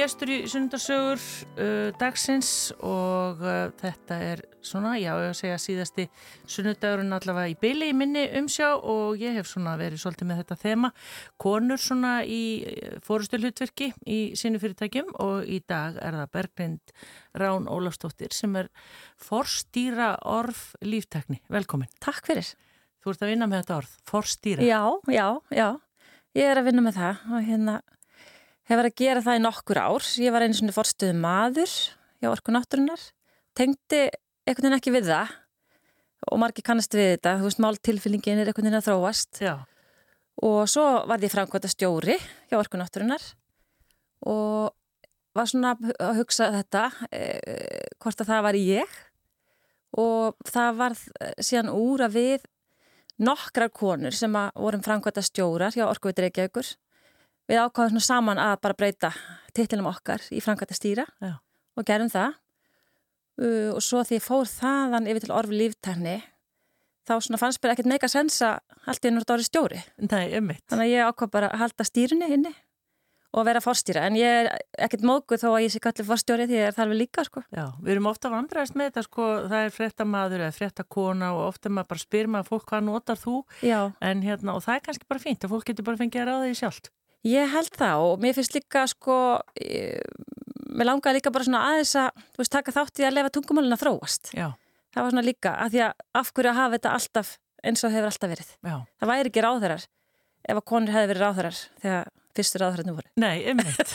Gestur í sundarsögur uh, dagsins og uh, þetta er svona, já, ég að segja síðasti sunnudagurinn allavega í byli í minni umsjá og ég hef svona verið svolítið með þetta þema. Konur svona í fórustu hlutverki í sínu fyrirtækjum og í dag er það Berglind Rán Ólafstóttir sem er forstýra orð líftekni. Velkomin. Takk fyrir. Þú ert að vinna með þetta orð, forstýra. Já, já, já. Ég er að vinna með það og hérna hefur að gera það í nokkur ár. Ég var einu svona forstuðu maður hjá Orku Náttúrunar. Tengdi einhvern veginn ekki við það og margir kannast við þetta. Þú veist, máltilfyllingin er einhvern veginn að þróast. Já. Og svo var ég framkvæmta stjóri hjá Orku Náttúrunar og var svona að hugsa þetta, eh, hvort að það var ég. Og það var síðan úr að við nokkrar konur sem að vorum framkvæmta stjórar hjá Orku Reykjavíkur við ákváðum svona saman að bara breyta titlunum okkar í framkvæmta stýra Já. og gerum það. Uh, og svo því fór þaðan yfir til orfi líftækni þá svona fannst mér ekkert meika sens að allt í dóri stjóri. Nei, þannig að ég ákvað bara að halda stýrunni inni og vera fórstýra en ég er ekkert móguð þó að ég sé kallið fórstjóri því ég er þar við líka sko. Já, við erum ofta vandræðist með þetta sko, það er fréttamaður eða fréttakona og ofta maður bara spyr maður fólk hvað notar þú? Já, en hérna og það er kannski bara fínt að fólk getur bara fengið að ráða því sjálft. Ég held það og mér finnst líka sko, mér langar líka bara svona aðeins að þú veist, taka þátt í að lefa tungumálina þróast. Já, Það var svona líka að því að af hverju að hafa þetta alltaf eins og hefur alltaf verið. já. Það væri ekki ráðherrar ef að konur hefði verið ráðherrar þegar fyrstur ráðherrarnir voru. Nei, ummitt.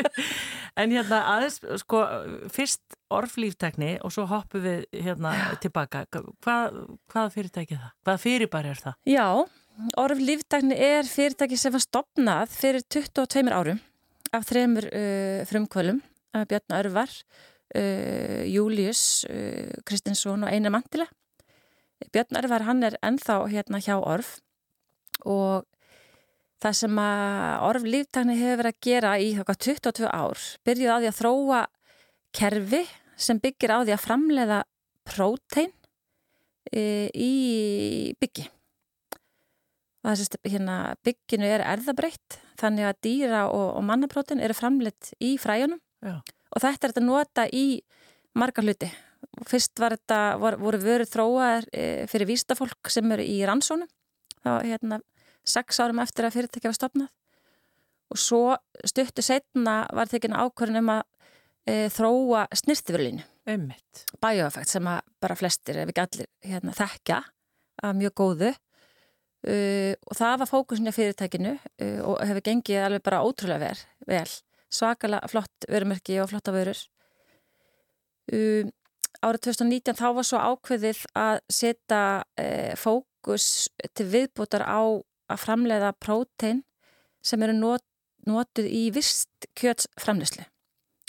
en hérna aðeins, sko, fyrst orflíftekni og svo hoppum við hérna tilbaka. Hvað, hvað fyrirtæki er það? Hvað fyrirbæri er það? Já, orð lífdagni er fyrirtæki sem var stopnað fyrir 22 árum af þremur uh, frumkvölum, Björn Örvar, uh, Július, uh, Kristinsson og Einar Mantila. Björn Örvar hann er ennþá hérna hjá orð og það sem að orð lífdagni hefur verið að gera í þokkar 22 ár byrjuð á því að þróa kerfi sem byggir á því að framleiða prótein uh, í byggi og það sést hérna bygginu er erðabreitt þannig að dýra og, og mannaprótin eru framleitt í fræjunum Já. og þetta er þetta nota í marga hluti. Fyrst var þetta, vor, voru vöru þróaðar e, fyrir vístafólk sem eru í rannsónum þá hérna sex árum eftir að fyrirtækja var stopnað og svo stuttu setna var tekin ákvörðin um að e, þróa snirtifurlínu Ummitt. bioeffekt sem að bara flestir ef ekki allir hérna, þekkja að mjög góðu uh, og það var fókusin í fyrirtækinu uh, og hefur gengið alveg bara ótrúlega ver, vel. Svakalega flott vörumerki og flotta vörur. Uh, árið 2019 þá var svo ákveðið að setja uh, fókus til viðbútar á að framleiða prótein sem eru not, notuð í vist kjötsframleyslu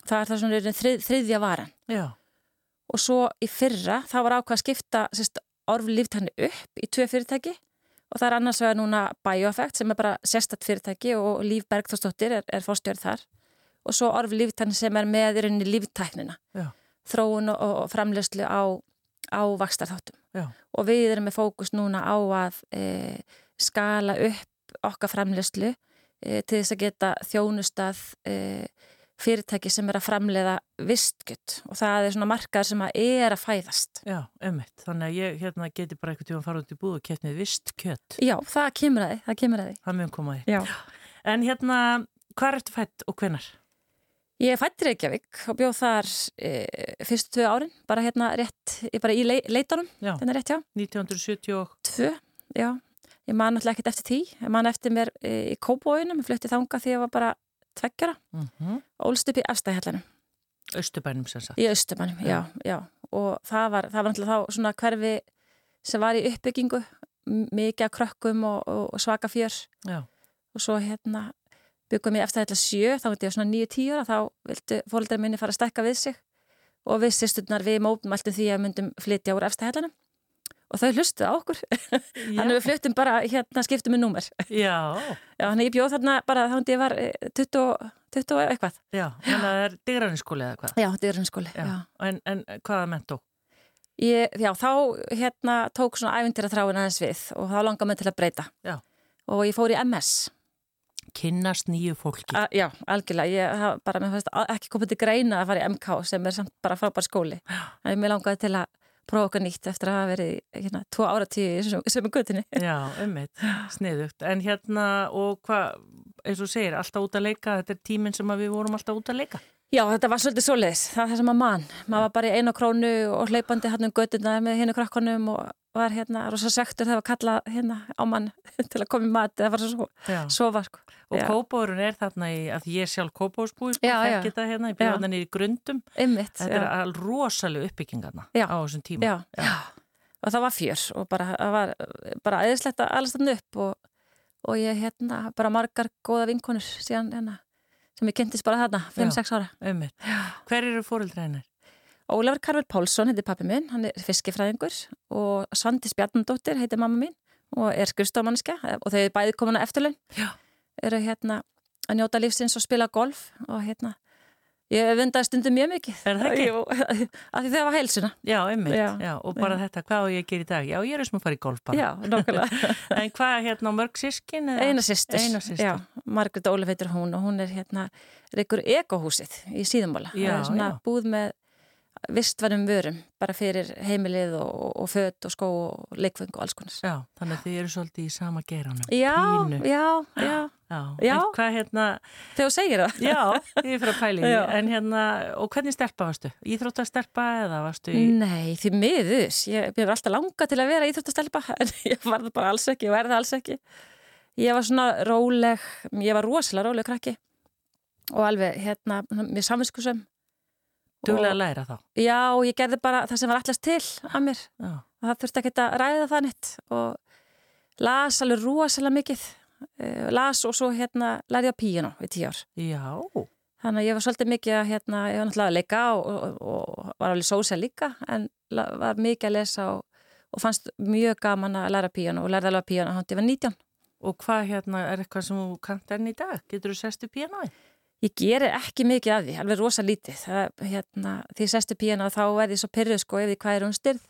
það er það svona þrið, þriðja varan. Já, og svo í fyrra þá var ákvað að skipta sérst, orf líftanni upp í tvö fyrirtæki og það er annars vegar núna Bioeffect sem er bara sérstatt fyrirtæki og Líf Bergþórsdóttir er, er fórstjörð þar og svo orf líftanni sem er með í rauninni líftæknina Já. þróun og, og framlegslu á, á vakstarþáttum Já. og við erum með fókus núna á að e, skala upp okkar framlegslu e, til þess að geta þjónustað e, fyrirtæki sem er að framleiða vistkjött og það er svona markaður sem að er að fæðast. já, ummitt. Þannig að ég hérna geti bara einhvern tíma að fara út í búð og keppnið vist kjött. Já, það kemur að því, það kemur að því. Það mun koma því. Já. En hérna, hvað ertu fætt og hvenar? Ég er fættir Reykjavík og bjóð þar e, fyrstu tvö árin, bara hérna rétt, bara í lei, leitunum, Já, hérna rétt, já. 1970 og... Tvö, já. Ég man alltaf ekkert eftir tí, ég man eftir mér e, í Kópóinum, ég flutti þanga því ég var bara tveggjara, Mm ólst upp í Efstahjallanum. Östubænum sem sagt. Í Östumannum, já, já. Og það var, það var náttúrulega þá svona hverfi sem var í uppbyggingu, mikið af krökkum og, og, og svaka fjör. Já, Og svo hérna byggum ég þetta sjö, þá veit ég svona nýju tíu ára, þá vildu fólkdæri minni fara að stekka við sig. og við sýsturnar við mópmæltum því að myndum flytja úr efstahællanum og þau hlustuð á okkur þannig við flyttum bara hérna skiptum með númer Já, Já, þannig ég bjóð þarna bara þá hundi ég var eh, 20, 20 og eitthvað já, að það er digraninskóli eða hvað? Já, þetta er skóli Já. já. En, en hvaða mentó? Ég, já, þá hérna tók svona æfintýra þráin aðeins við og þá langar mig til að breyta Já. og ég fór í MS Kynnast nýju fólki. A, Já, algjörlega, ég það bara mér fannst ekki komið til greina að fara í MK sem er samt bara frábær skóli en ég langaði til að prófa okkar nýtt eftir að hafa verið hérna, tvo áratíu sem er gutinni Já, ummitt, sniðugt. En hérna, og hvað, eins og segir, alltaf út að leika, þetta er tíminn sem við vorum alltaf út að leika. Já, þetta var svolítið svoleiðis, það er það sem að mann maður var bara í einu krónu og hleypandi hann um göttuna með hinnu krakkonum og var hérna rosa sektur þegar var kallað hérna á mann til að koma í mat eða fara svo, Já. sofa sko. Og kópórun er þarna í, að ég er sjálf kópósbúi, sko, þekki þetta hérna, ég þarna niður í grundum. Einmitt, Þetta já. er rosalega uppbyggingarna Já. á þessum tíma. Já, já. Og það var fjör og bara, það var bara aðeinslegt að alls þarna upp og, og ég hérna bara margar góða vinkonur síðan hérna sem ég kynntist bara þarna, 5-6 ára. Ummitt. Hver eru fóreldreinir? Ólafur Karvel Pálsson heitir pappi minn, hann er fiskifræðingur og Svandis Bjarnandóttir heitir mamma mín og er skrifstofmanniska og þau er bæði komin að eftirlaun. Já. Eru hérna að njóta lífsins og spila golf og hérna, ég vindaði stundum mjög mikið. Er það ekki? Af því það var heilsuna. Já, ummitt. Já. Já. og bara þetta, hvað á ég að gera í dag? Já, ég er sem að fara í golf bara. Já, nokkulega. En hvað, hérna, á mörg sískin? Eina sýstir. Eina systir. Já, Margrét Ólaf heitir hún og hún er hérna, reikur ekohúsið í síðumóla. Já, Það er svona já. búð með vistværum vörum, bara fyrir heimilið og, og fött og skó og leikfeng og alls konar. Já, þannig að þið eru svolítið í sama geranum. Já, já, já, Já. Hvað, hérna, þegar þú segir það. já, ég er fyrir að pæli. En hérna, og hvernig stelpa varstu? Íþróttastelpa eða varstu í... Nei, því miðus, ég, var alltaf langa til að vera íþróttastelpa en ég var það bara alls ekki, ég verði alls ekki. Ég var svona róleg, ég var rosalega róleg krakki og alveg hérna, mér samvinskusum. Duglega að læra þá. Já, ég gerði bara það sem var allast til að mér. Já. Það þurfti ekki að ræða það neitt og las alveg rosalega mikið. Uh, las og svo hérna lærði ég á píano í tíu ár. Já. Þannig að ég var svolítið mikið að hérna, ég var náttúrulega að leika og, og, og var alveg sósja líka en var mikið að lesa og, og fannst mjög gaman að læra píano og lærði alveg píano hann til ég var 19. Og hvað hérna er eitthvað sem þú kant enn í dag? Getur þú sestu píanói? Ég gerir ekki mikið af því, alveg rosa lítið. Það, hérna, því sestu píano þá er ég svo pyrruð sko ef því hvað er hún styrð.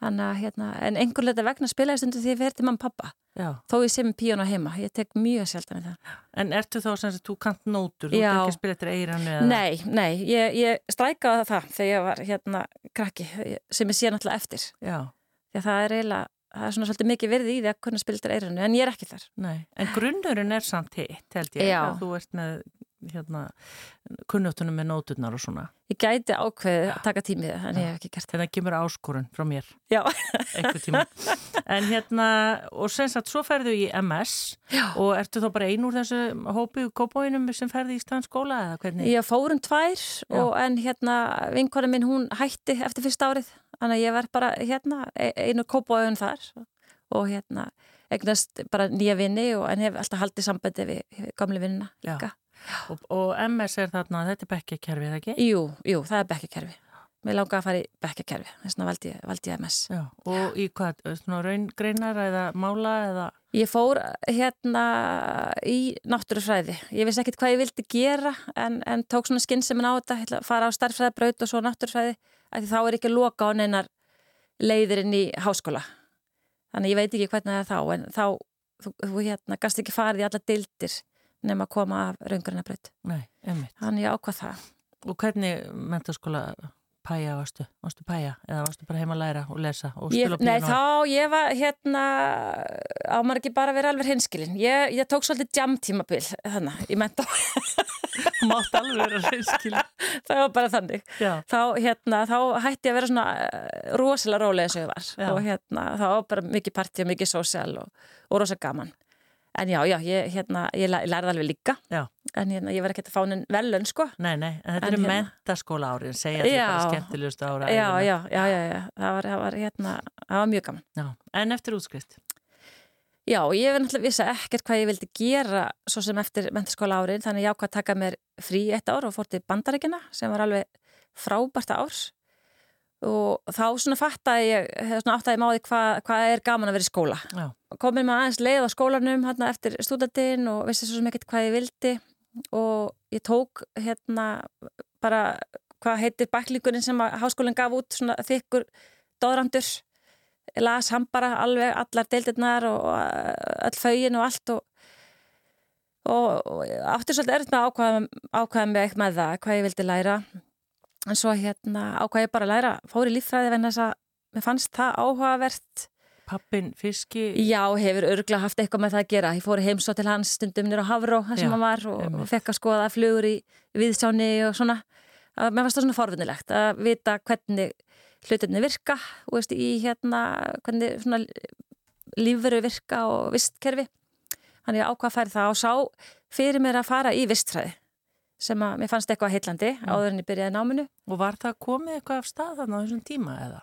Þannig að hérna, en einhver leita vegna spilaði stundu því ég fer til mamma og pappa. Já. Þó ég með píano heima, ég tek mjög sjaldan í það. En ertu þá sem að þú kant nótur? Þú Já. ert ekki að spila eftir eiranu eða? Nei, nei, ég, ég strækaði það þegar ég var hérna krakki sem ég sé náttúrulega eftir. Já. Að það er eiginlega, það er svona svolítið mikið virði í því að kunna spila eftir eiranu, en ég er ekki þar. Nei. En grunnurinn er samt hitt, held ég. Já. Að þú ert með, hérna, kunnáttunum með nóturnar og svona. Ég gæti ákveðið að taka tímið en ég hef ekki gert það. Þannig að kemur áskorun frá mér Já, einhver tíma. en hérna, og sem sagt, svo ferðu í MS Já. og ertu þá bara ein úr þessu hópi kópóinum sem ferði í staðanskóla eða hvernig? ég fórum tvær og en hérna vinkona minn hún hætti eftir fyrsta árið. Þannig að ég verð bara hérna e- einu kópáðun þar og hérna eignast bara nýja vinni og en hef alltaf haldið sambandi við, gamli vinnina Já. líka. Og, og MS er þarna, þetta er bekkjakerfið, eða ekki? Jú, jú, það er bekkakerfi. Mér langaði að fara í bekkakerfi, þess vegna valdi, valdi ég MS. Já. Og í hvað, svona raungreinar eða mála eða? Ég fór hérna í náttúrufræði. Ég vissi ekkit hvað ég vildi gera en, en tók svona skynnsemin á þetta, að fara á starffræðabraut og svo náttúrufræði, af því þá er ekki loka á neinar leiðir inn í háskóla. Þannig ég veit ekki hvernig það er þá, en þá, þú, þú hérna, gast ekki farið í alla dildir nema að koma af raungrinnabraut. Nei, einmitt. Þannig ég ákvað það. Og hvernig mentaskóla pæja varstu? Varstu pæja eða varstu bara heima að læra og lesa og spila nei, píanó? þá ég var hérna á maður ekki bara að vera alveg hinskilin. Ég, ég tók svolítið jam tímabil þannig, ég menta Mátt alveg vera reynskil. það var bara þannig. Þá, hérna, þá hætti ég að vera svona eh, rosalega rólega og ég var Já. og hérna, þá var bara mikið partí og mikið sósjál og, og rosa gaman. En já, já, ég, hérna, ég læ- ég lærði alveg líka Já. en hérna, ég var ekkert að fá henni velun, sko. Nei, nei, en þetta En eru hérna- mentaskóla árin, segja þetta bara skemmtilegustu ára. Já, já, já, já, já, það var, það var, hérna, það var mjög gaman. já. En eftir útskrift? Já, ég hef náttúrulega vissi ekkert hvað ég vildi gera svo sem eftir mentaskóla árin, þannig ég ákvað að taka mér frí eitt ár og fór til bandaríkina sem var alveg frábært ár og þá svona fattaði ég, svona áttaði máði hvað hva er gaman að vera í skóla. Já. Komið maður aðeins leið á skólanum hérna eftir stúdatinn og vissi svo sem ekkert hvað ég vildi og ég tók hérna bara hvað heitir bæklingurinn sem háskólinn gaf út svona þykkur dóðrandur las hann bara alveg allar deildirnar og all fögin og allt og, og, og átti svolítið erfitt með ákvæða, ákvæða mig eitthvað með það, hvað ég vildi læra en svo hérna ákvæða ég bara að læra fóri líffræði venn þess að mér fannst það áhugavert. Pappin, fiski? Já, hefur örgla haft eitthvað með það að gera. Ég fóri heimsó til hans stundum nýra á Havró þar sem hann var og, og fekk að skoða flugur í viðsjáni og svona. Að mér fannst það svona forvinnilegt að vita hvernig hlutinni virka og veist, í hérna hvernig svona lífveru virka og vistkerfi. Þannig að ákvað færi það og sá fyrir mér að fara í vistfræði sem að mér fannst eitthvað heillandi áður en ég byrjaði náminu. Og var það komið eitthvað af stað þarna á þessum tíma eða?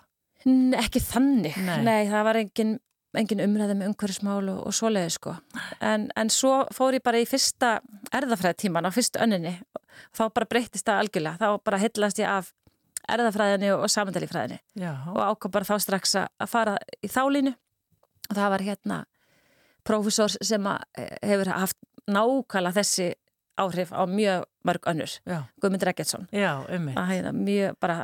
N ekki þannig, Nei. nei, það var engin, engin umræðum umhverfismál og, og svoleiði sko. En, en svo fór ég bara í fyrsta erðafræði tíman á fyrstu önninni. Þá bara breyttist það algjörlega, þá bara hillast ég af erðafræðinni og samendalífræðinni Já. og ákvað bara þá strax að fara í þálínu og það var hérna prófessor sem eh, hefur haft nákvæmlega þessi áhrif á mjög mörg önnur. Guðmundur Eggertsson ummi.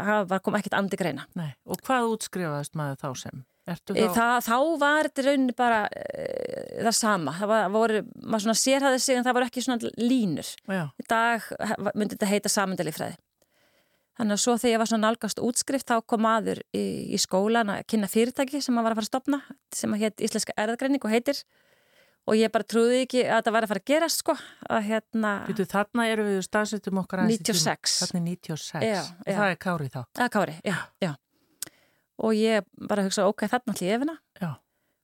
það var kom ekkert andi greina Nei. Og hvað útskrifaðist maður þá sem? Þá? Það, þá var þetta rauninni bara e, það sama, það var, voru, maður svona sérhæði sig en það voru ekki svona línur. Já. Í dag myndi þetta heita samendalífræði. Þannig að svo þegar ég var svona nálgast útskrift þá kom maður í, í skólan að kynna fyrirtæki sem maður var að fara að stopna sem að heit Íslenska erðgreining og heitir og ég bara trúði ekki að þetta var að fara að gerast sko að hérna, Býtu, þarna eru við staðsettum okkar aðeins í tíma. 96. Þarna er 96. Já, já. það er Kári þá. að Kári, já, já. Og ég bara hugsa, ok, þarna ætla ég efina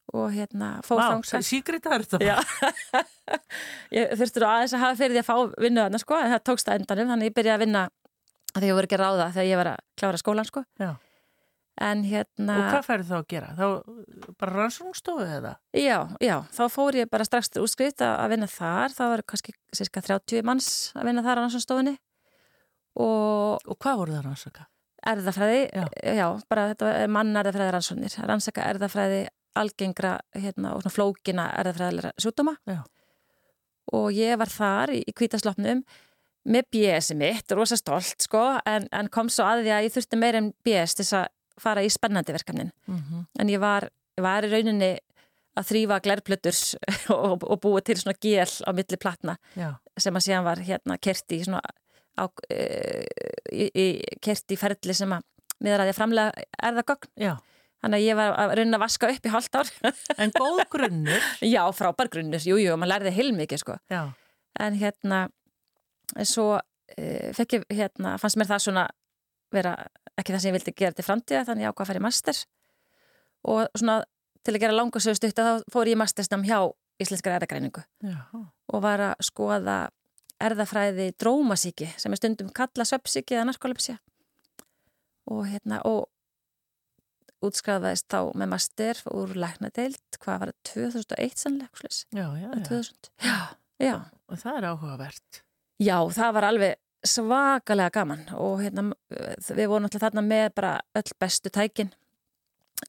og hérna fór Vá, þangað. síkrita er þetta ég þurftur aðeins að hafa fyrir því að fá vinnu þarna sko, en það tókst að endanum, þannig ég byrjaði að vinna því ég voru ekki ráða þegar ég var að klára skólan sko. Já. En hérna, Og hvað færðu þá að gera? Þá bara rannsóknstofu eða? já, já, þá fór ég bara strax til útskrift að, vinna þar, það var kannski cirka 30 manns að vinna þar á náttúrstofunni og Og hvað voru það að rannsaka? erðafræði, Já. já, bara þetta er mannarðafræði rannsóknir, rannsaka erðafræði algengra hérna, og svona flókina erðafræðilega sjúkdóma Já. og ég var þar í, í kvítaslopnum með BS-i mitt, rosa stolt sko, en, en kom svo að því að ég þurfti meira en BS til þess að fara í spennandi verkefnin Mm en ég var, ég var í rauninni að þrýfa glærplötur og, og búa til svona gél á milli platna Já. sem að síðan var hérna kerti í svona á, e, í, í, kerti í ferli sem að miðar að ég framlega erðagögn Já. þannig að ég var að raunin að vaska upp í hálft ár En góð grunnur. já, frábær grunnur, jú, jú, maður lærði heilmikið sko, Já. en hérna svo fekk ég hérna, fannst mér það svona vera ekki það sem ég vildi gera til framtíða þannig ég ákvað að fara í master. Og svona til að gera langa sögust upp þá fór ég mastersnam hjá Íslenskar erðagreiningu og var að skoða erðafræði drómasíki sem er stundum kalla söpsíki eða narkolepsja og hérna og útskrafaðist þá með master úr læknadeild, hvað var það 2001 sannlega, eitthvað slags, Já, já, já. 2000 já, já, Og það er áhugavert. já, það var alveg svakalega gaman og hérna við vorum alltaf þarna með bara öll bestu tækin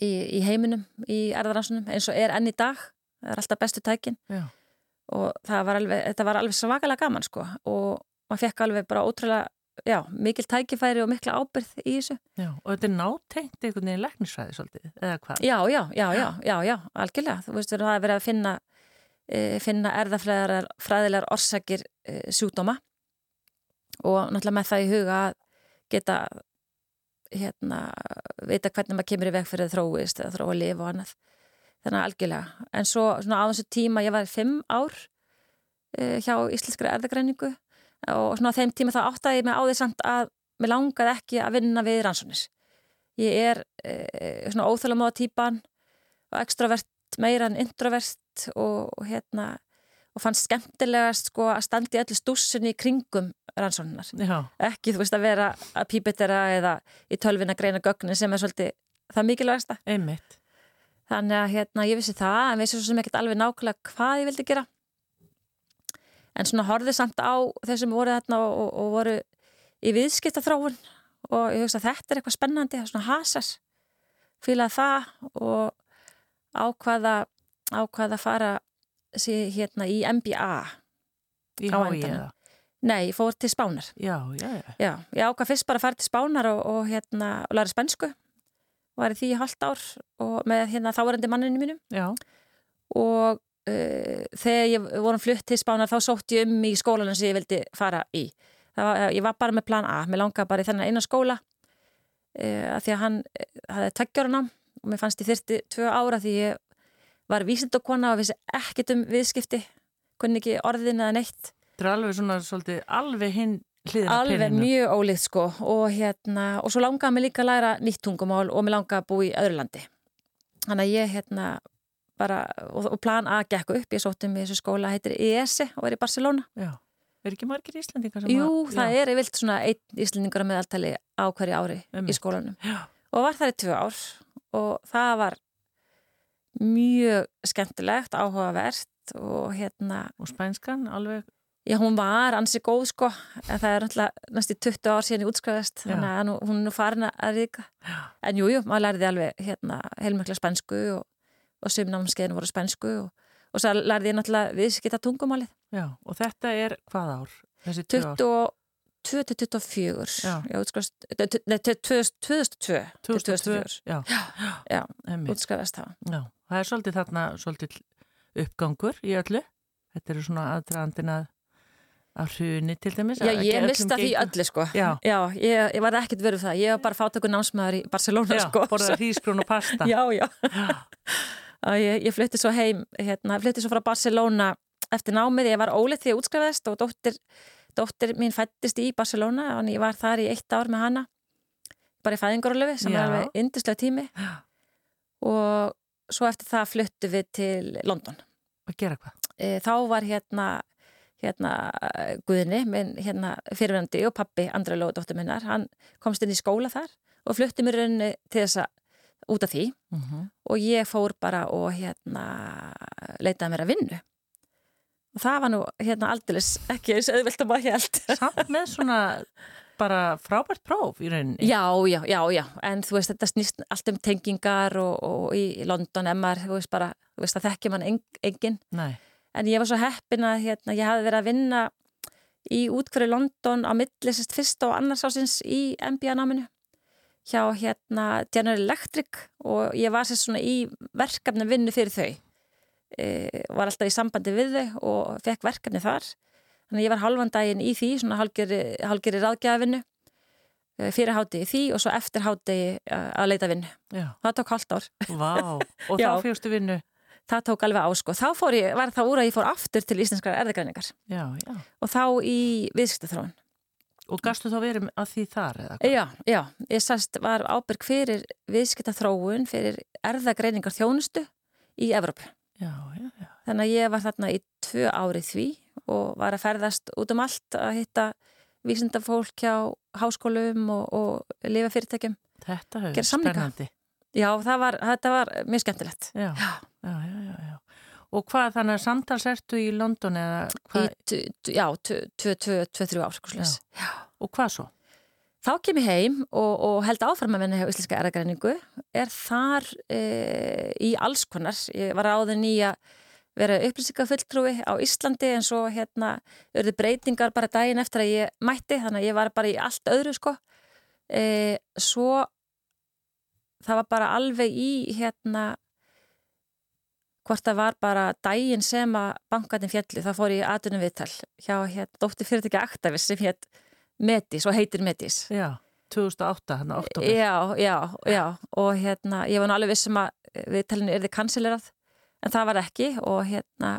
í, í heiminum, í erðaransunum eins og er enn í dag, það er alltaf bestu tækin Já. og það var alveg, þetta var alveg svakalega gaman sko og maður fekk alveg bara ótrúlega, já, mikil tækifæri og mikla ábyrð í þessu. Já. Og þetta er nátengt einhvern veginn læknisfræði svolítið, eða hvað? Já, já, já, já, já, já, algjörlega. Þú veist, það er verið að finna, e, finna erðafræðilegar orsakir e, sjúkdóma og náttúrulega með það í huga að geta hérna, vita hvernig maður kemur í veg fyrir að þróist eða þróa lif og annað. Þannig að algjörlega. En svo á þessu tíma, ég var fimm ár e, hjá Íslenskri erðagreiningu og svona á þeim tíma þá áttaði mig á því samt að mér langaði ekki að vinna við rannsóknir. Ég er e, svona óþálamóða típan og extrovert meira en introvert og, og hérna og fannst skemmtilegast sko að standa í öllu stússinni í kringum rannsóknar. Já. Ekki þú veist að vera að pípetera eða í tölvin að greina gögnin sem er svolítið það mikilvægasta. Einmitt. Þannig að hérna, ég vissi það, en vissi svo sem ekkert alveg nákvæmlega hvað ég vildi gera. En svona horfið samt á þeir sem voru þarna og, og, og voru í viðskipta þróun og ég hugsa að þetta er eitthvað spennandi, svona hasar fílaði það og ákvaða ákvaða að fara sí, hérna í MBA Í á eða? Nei, ég fór til Spánar Já, já, já. Já, ég ákvað fyrst bara að fara til Spánar og, og hérna, og læra spænsku og var í því í halvt ár og með hérna þáverandi manninu mínum Já, og uh, þegar ég vorum flutt til Spánar þá sótt ég um í skólanum sem ég vildi fara í. Það Var, ég var bara með plan A, mér langaði bara í þennan eina skóla uh, að því að hann uh, hafði tveggjára nám og mér fannst ég þyrti tvö ára því ég var vísindokona og vissi ekkit um viðskipti, kunni ekki orðin eða neitt. þetta er alveg svona svolítið alveg hinn hliðin Alveg mjög ólíkt sko og hérna og svo langaði mig líka að læra nýtt tungumál og mér langaði að búa í öðru landi. Þannig að ég hérna bara, og, og plan A gekk upp, ég sótti mig í þessu skóla, heitir ESE og er í Barcelona. Já, er ekki margir Íslandingar sem Jú, að, það já, er yfirlt svona einn íslendingur að meðaltali á hverju ári Einmitt. í skólanum Já, og var þar í tvö ár og það var mjög skemmtilegt, áhugavert og hérna, og spænskan alveg, já hún var ansi góð sko, en það er náttúrulega næst í 20 ár síðan ég útskræðist, Já. þannig að hún er nú farin að ríka, en jú, jú, maður lærði alveg hérna heilmökla spænsku og, og sumnámskeiðin voru spænsku og, og svo lærði ég náttúrulega viðskipta tungumálið já, og þetta er hvað ár? Þessi tvö ár? 22-24 Já. já, útskrifast, nei, 2002 til 2004 Já, Já, emmi. útskrifast það Já, það er svolítið þarna svolítið uppgangur í öllu. Þetta eru svona aðdraðandinn að, hruni til dæmis. Já, ég mista því öllu sko Já. ég, ég var ekkert verið það, ég var bara fátakur námsmaður í Barcelona Já, sko borða hrísgrún og pasta. Já, já ég, ég flutti svo heim, hérna, flutti svo frá Barcelona eftir námið, ég var ólið því að útskrifaðist og dóttir, dóttir mín fættist í Barcelona og ég var þar í eitt ár með hana bara í fæðingarólöfi sem Já. er alveg yndislega tími Já. og svo eftir það fluttu við til London. Að gera hvað? e, þá var hérna hérna Guðni, minn hérna fyrirvændi og pappi Andra Lóðdóttir minnar, hann komst inn í skóla þar og flutti mér rauninni til þess að út af því. Mm og ég fór bara og hérna leitaði mér að vinnu. Og það var nú hérna aldeilis ekki eins auðvelt að maður held Samt með svona bara frábært próf í rauninni. Já, já, já, já, en þú veist þetta snýst allt um tengingar og, og í London MR, þú veist bara, þú veist það þekkir mann eng, engin Nei, en ég var svo heppin að hérna, ég hafði verið að vinna í útkverju London á milli sérst fyrst og annars ásins í MBA-náminu hjá hérna General Electric. Og ég var sérst svona í verkefni vinnu fyrir þau. E, var alltaf í sambandi við þau og fekk verkefni þar þannig að ég var halvan daginn í því svona hálgeri, hálgeri ráðgjafinnu fyrir hátegi því og svo eftir hátegi að leita vinnu. Það tók hálft ár. vá. Og þá fjóstu vinnu. Það tók alveg á sko. Þá ég, var það úr að ég fór aftur til íslenskar já. og þá í viðskiptaþróun. Og gastu þá verið að því þar eða hvað? Já, já, ég sast var ábyrg fyrir viðskiptaþróun fyrir erðagreiningar þjónustu í Evrópu. Já, já, já. Þannig að ég var þarna í tvö árið því og var að ferðast út um allt að hitta vísindafólk hjá háskólum og, og lifa fyrirtækjum. Þetta hefur spennandi. Já, var, þetta var mjög skemmtilegt. Já, já, já, já, já. Og hvað þannig að samtals ertu í London eða Í, hvað? tu- já, 2-3 ár, sko slags. Og hvað svo? Þá kem ég heim og, og held áfram að vinna hjá Íslenska erðagreiningu. Er þar e, í alls konar. Ég var áður nýja vera upplýsingafulltrúi á Íslandi en svo hérna örðu breytingar bara daginn eftir að ég mætti þannig að ég var bara í allt öðru sko. E, svo það var bara alveg í hérna hvort það var bara daginn sem að bankatin fjalli þá fór ég aðunum viðtal hjá hérna dóttir fyrirtækja Aktavis sem hétt Metis og heitir Metis. Já, 2008, hann að oktober. Já, já, já og hérna, ég var nú alveg vissum að viðtalinu er þið kansilerað en það var ekki og hérna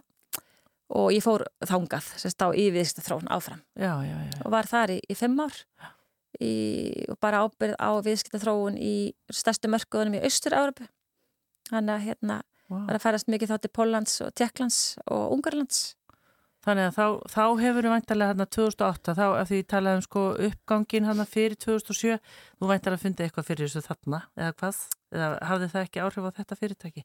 og ég fór þangað sérst á í viðskiptaþróun áfram Já, já, já. og var þar í, í fimm ár í, og bara ábyrð á viðskiptaþróun í stærstu mörkuðunum í Austur-Európu þannig að hérna Wow. var að færast mikið þá til Póllands og Tjekklands og Ungarlands Þannig að þá, þá hefur við væntalega hérna 2008, þá að því talaðum um sko uppgangin hérna fyrir 2007, þú væntar að fundi eitthvað fyrir þessu þarna, eða hvað? Eða hafði það ekki áhrif á þetta fyrirtæki?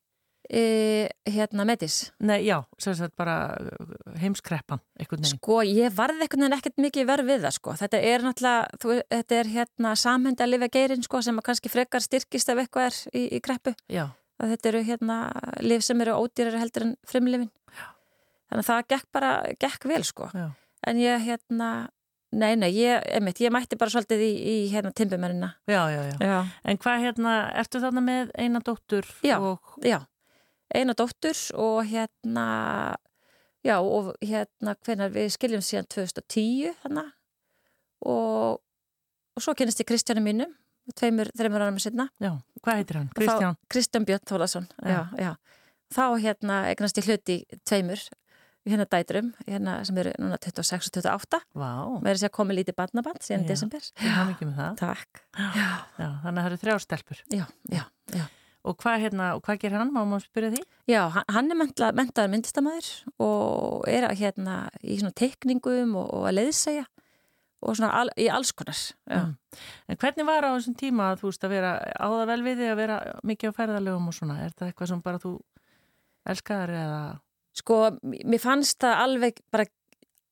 E, hérna Metis Nei, já, sem sagt bara uh, heimskreppan. Sko, ég varði einhvern veginn ekkert mikið verð við það, sko. Þetta er náttúrulega, þú, þetta er hérna samhend að lifa geirin, sko, sem kannski frekar styrkist ef eitthvað er í, í kreppu. Þetta eru hérna lif sem eru ódýrar heldur en frimlifin. Já. Þannig að það gekk bara, gekk vel, sko. Já. En ég, hérna, nei, nei, ég, einmitt, ég mætti bara svolítið í, í hérna, timbumennina. Já, já, já. Já. En hvað hérna, ertu þarna með eina dóttur Já. og, Já, eina dóttur og hérna, já, og hérna, hvenar við skiljum síðan 2010 hana og, og svo kynist ég Kristjánu mínum, tveimur, þreimur ára með sinna. já, hvað heitir hann? Kristján? Kristján Björn Þólasson, já, já. Þá hérna eignast ég hluti tveimur, hérna dætrum, hérna sem eru núna 26 og 28, Vá, með þess að komi lítið barnaband síðan Já. desember. hafa mikið með það. Takk. Já, þannig að það eru þrjár stelpur. Já, já, já. Og hvað hérna, og hvað ger hann? Má maður spyrja því? Já, hann- er mentla, mentaður myndistamæður og er hérna í svona teikningum og, og að leiðsegja og svona al, í alls konar. Mm. En hvernig var á þessum tíma að þú veist að vera áða vel við því að vera mikið á ferðalögum og svona? Er það eitthvað sem bara þú elskaðar eða Sko, mér fannst það alveg bara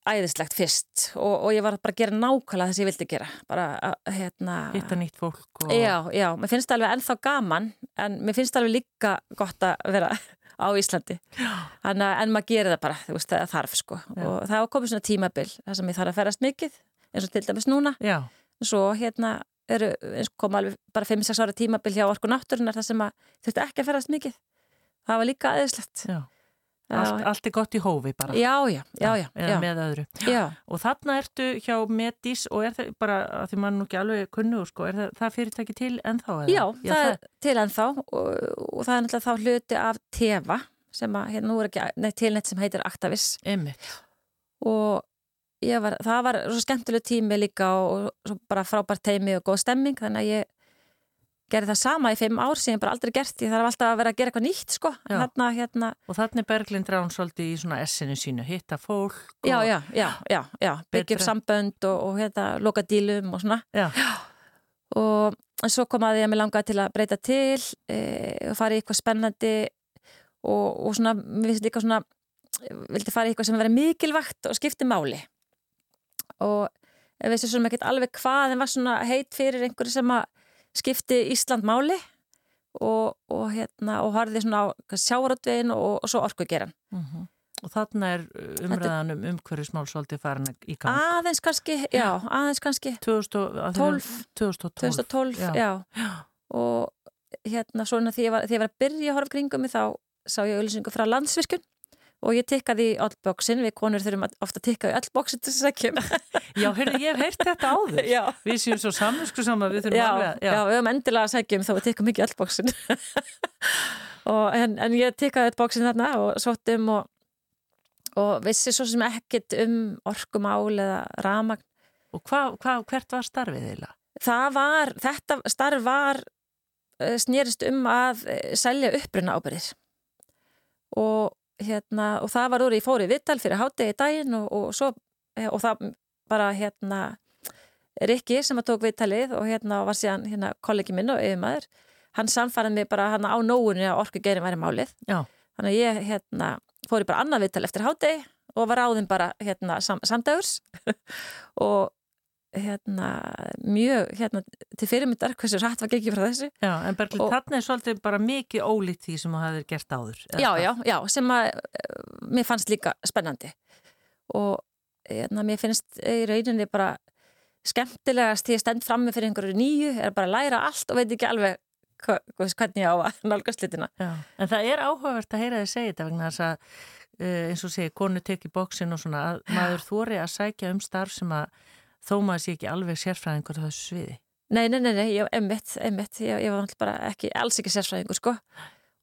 æðislegt fyrst og, og ég var bara að gera nákvæmlega þess að ég vildi gera. Bara að, hérna... hitta nýtt fólk? Og... Já, já, mér finnst það alveg ennþá gaman en mér finnst það alveg líka gott að vera á Íslandi. Þannig að en maður gerir það bara, þú veist, það þarf sko. Já. Og það komið svona tímabil þar sem ég þarf að ferast mikið, eins og til dæmis núna. Já, svo hérna eru, kom alveg bara 5-6 ára tímabil hjá orku náttúrunar þar sem að þurfti ekki að ferast mikið það var líka aðeinslegt já. Allt, allt er gott í hófi bara. já, já, já, já, með öðru. Og þarna ertu hjá Medis og er það bara, því maður nú ekki alveg kunnugur sko, er það, það fyrirtæki til ennþá? Eða? já það er til ennþá og, og það er náttúrulega þá hluti af tefa sem að, hérna nú er ekki neitt tilnett sem heitir Actavis Einmitt. og var, það var svo skemmtileg tími líka og, og svo bara frábært teimi og góð stemming þannig að ég gerði það sama í fimm ár sem ég bara aldrei gert ég þarf alltaf að vera að gera eitthvað nýtt sko. Hérna, hérna, Og þannig er Berglind Rán svolítið í svona essinu sínu, hitta fólk og... já, já, já, já, já byggja upp sambönd og, og hérna, loka dílum og svona. Já. og svo kom að því að mér langaði til að breyta til e, og fara í eitthvað spennandi og, og svona, mér finnst líka svona vildi fara í eitthvað sem verið mikilvægt og skipti máli. Og ég veist sem ekki alveg hvað en var svona heit fyrir einhverju sem að skipti Ísland máli og, og hérna og harði svona á sjáratvegin og, og svo orkugeran Mhm. Og þarna er uh, umræðan um umhverfismál svolítið farin í gang. aðeins kannski, já, aðeins kannski 2000 og- að því- 12. 2012. 2012, já. Já. og hérna svona því ég var, því ég var að byrja að horfa kringum mig þá sá ég auðlýsingu frá landsvirkun og ég tikkaði í all bóksin við konur þurfum ofta að tikka í all bóksin til þess að kemur. Já, heyrðu, ég hef heyrt þetta áður. já, Við séum svo samvinsku saman, við þurfum já, alveg að... já, við höfum endilega að sækjum þá við tikkum ekki í all bóksin og, en, en ég tikkaði all bóksin þarna og sóttum og, og vissi svo sem ekkit um orkumál eða ramagn Og hva, hva, hvert var starfið eiginlega? það var, þetta starf var eh, snerist um að eh, selja uppruna ábyrðir og hérna og það var úr í fóri vittal fyrir hátegi daginn og, og svo eh, og það bara hérna Rikki sem að tók vittalið og hérna var síðan hérna kollegi minn og yfirmaður hann samfæraði mig bara hann á nógunni að orku gerin væri málið Já. þannig að ég hérna fór í bara annað vittal eftir hátegi og var áðin bara hérna sam, samdægurs og hérna mjög hérna til fyrirmyndar hversu rætt var gengið frá þessu. Já, en Berglind, Og- þarna er svolítið bara mikið ólíkt því sem þú hafðir gert áður. já, já, já, sem að eh, mér fannst líka spennandi. Og hérna, mér finnst í rauninni bara skemmtilegast því að stend frammi fyrir einhverju nýju er bara að læra allt og veit ekki alveg hvernig ég á að nálgast litina Já, en það er áhugavert að heyra þið segja þetta vegna þess að uh, eins og segi, konu teki bóksin og svona að maður þóri að sækja um starf sem að þó maður sé ekki alveg sérfræðingur á þessu sviði. Nei, nei, nei, nei, ég, einmitt, einmitt ég, ég var bara ekki, alls ekki sérfræðingur sko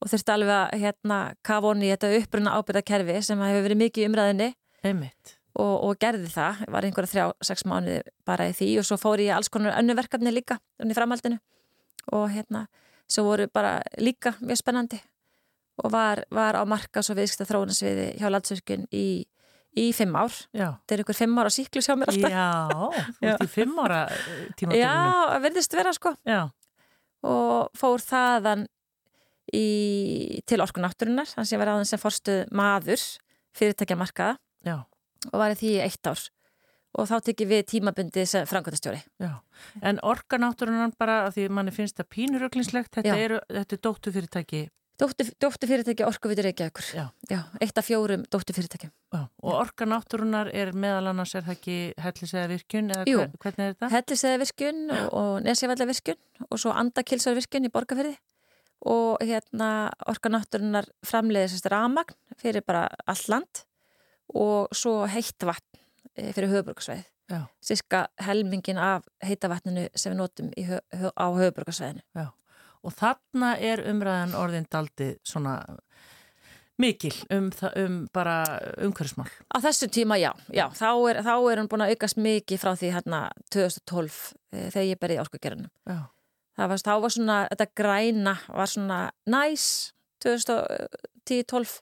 og þurfti alveg að hérna kafa onni í þetta uppruna ábyrðakerfi sem hefur verið mikið í umræðinni Einmitt. og, og gerði það, var einhverja þrjá, sex mánuði bara í því og svo fór ég alls konar önnu verkefni líka, önnu framhaldinu og hérna, svo voru bara líka mjög spennandi og var, var á marka svo viðskipta þróunarsviði hjá landsvirkun í, í fimm ár, Já. þetta er einhver fimm ára síklus hjá mér alltaf, Já, þú Já. ert í fimm ára já, tímatöfnum. verðist vera sko Já. og fór þaðan í, til orkunátturinnar, þannig að ég var aðeins sem forstuð maður fyrirtækja markaða Já. og var í því í eitt ár og þá tekið við tímabundi sem framkvæmtastjóri. Já, en orkanáttúrunan bara því manni finnst það pínuröglingslegt, þetta, Já. þetta er dóttu fyrirtæki Dóttu, dóttu fyrirtæki Orkuvitur Reykjavíkur. Eitt af fjórum. Já. og orkanáttúrunar er meðal annars er það ekki eða Jú. er? Helliseðavirkjun og, og Nesjavallavirkjun og svo Andakilsarvirkjun í Borgarferði og hérna Orkanátturinnar framleiðir sérst ramagn fyrir bara allt land og svo heitt vatn eh, fyrir höfuburgarsvæðið. Já. Sirka helmingin af heita vatninu sem við notum hö- á höfuburgarsvæðinu. Já. Og þarna er umræðan orðin daldið svona mikil um, um bara umhverfismál. Á þessu tíma, já, já þá, er, þá er hann búin að aukast mikið frá því hérna 2012 e, þegar ég berið var, þá var svona, þetta græna var svona næs 2010-12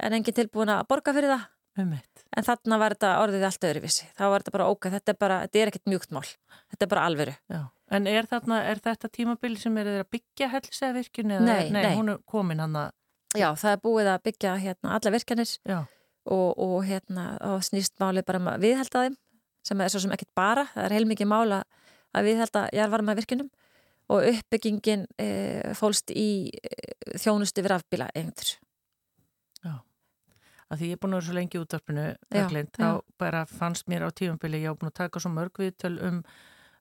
en engin tilbúin að borga fyrir það. Um eitt. En þarna var þetta orðið allt öðruvísi. Þá var þetta bara ok, þetta er bara, þetta er ekkert mjúkt mál. Þetta er bara alveru. Já. En er, þarna, er þetta tímabili sem er að byggja hellisega virkun? Eða, Nei, nei. hún er komin hann að, Já, það er búið að byggja hérna alla virkjanir já, og, og hérna og snýst málið bara um að viðhalda þeim sem er svo sem ekkert bara, það er heilmikið mála að viðhalda jarvarma virkunum og uppbyggingin e, fólst í e, þjónustu við rafbíla einhver. að því ég er búin að vera svo lengi í Já, já. þá bara fannst mér á tífambili, ég á búin að taka svo mörg viðtöl um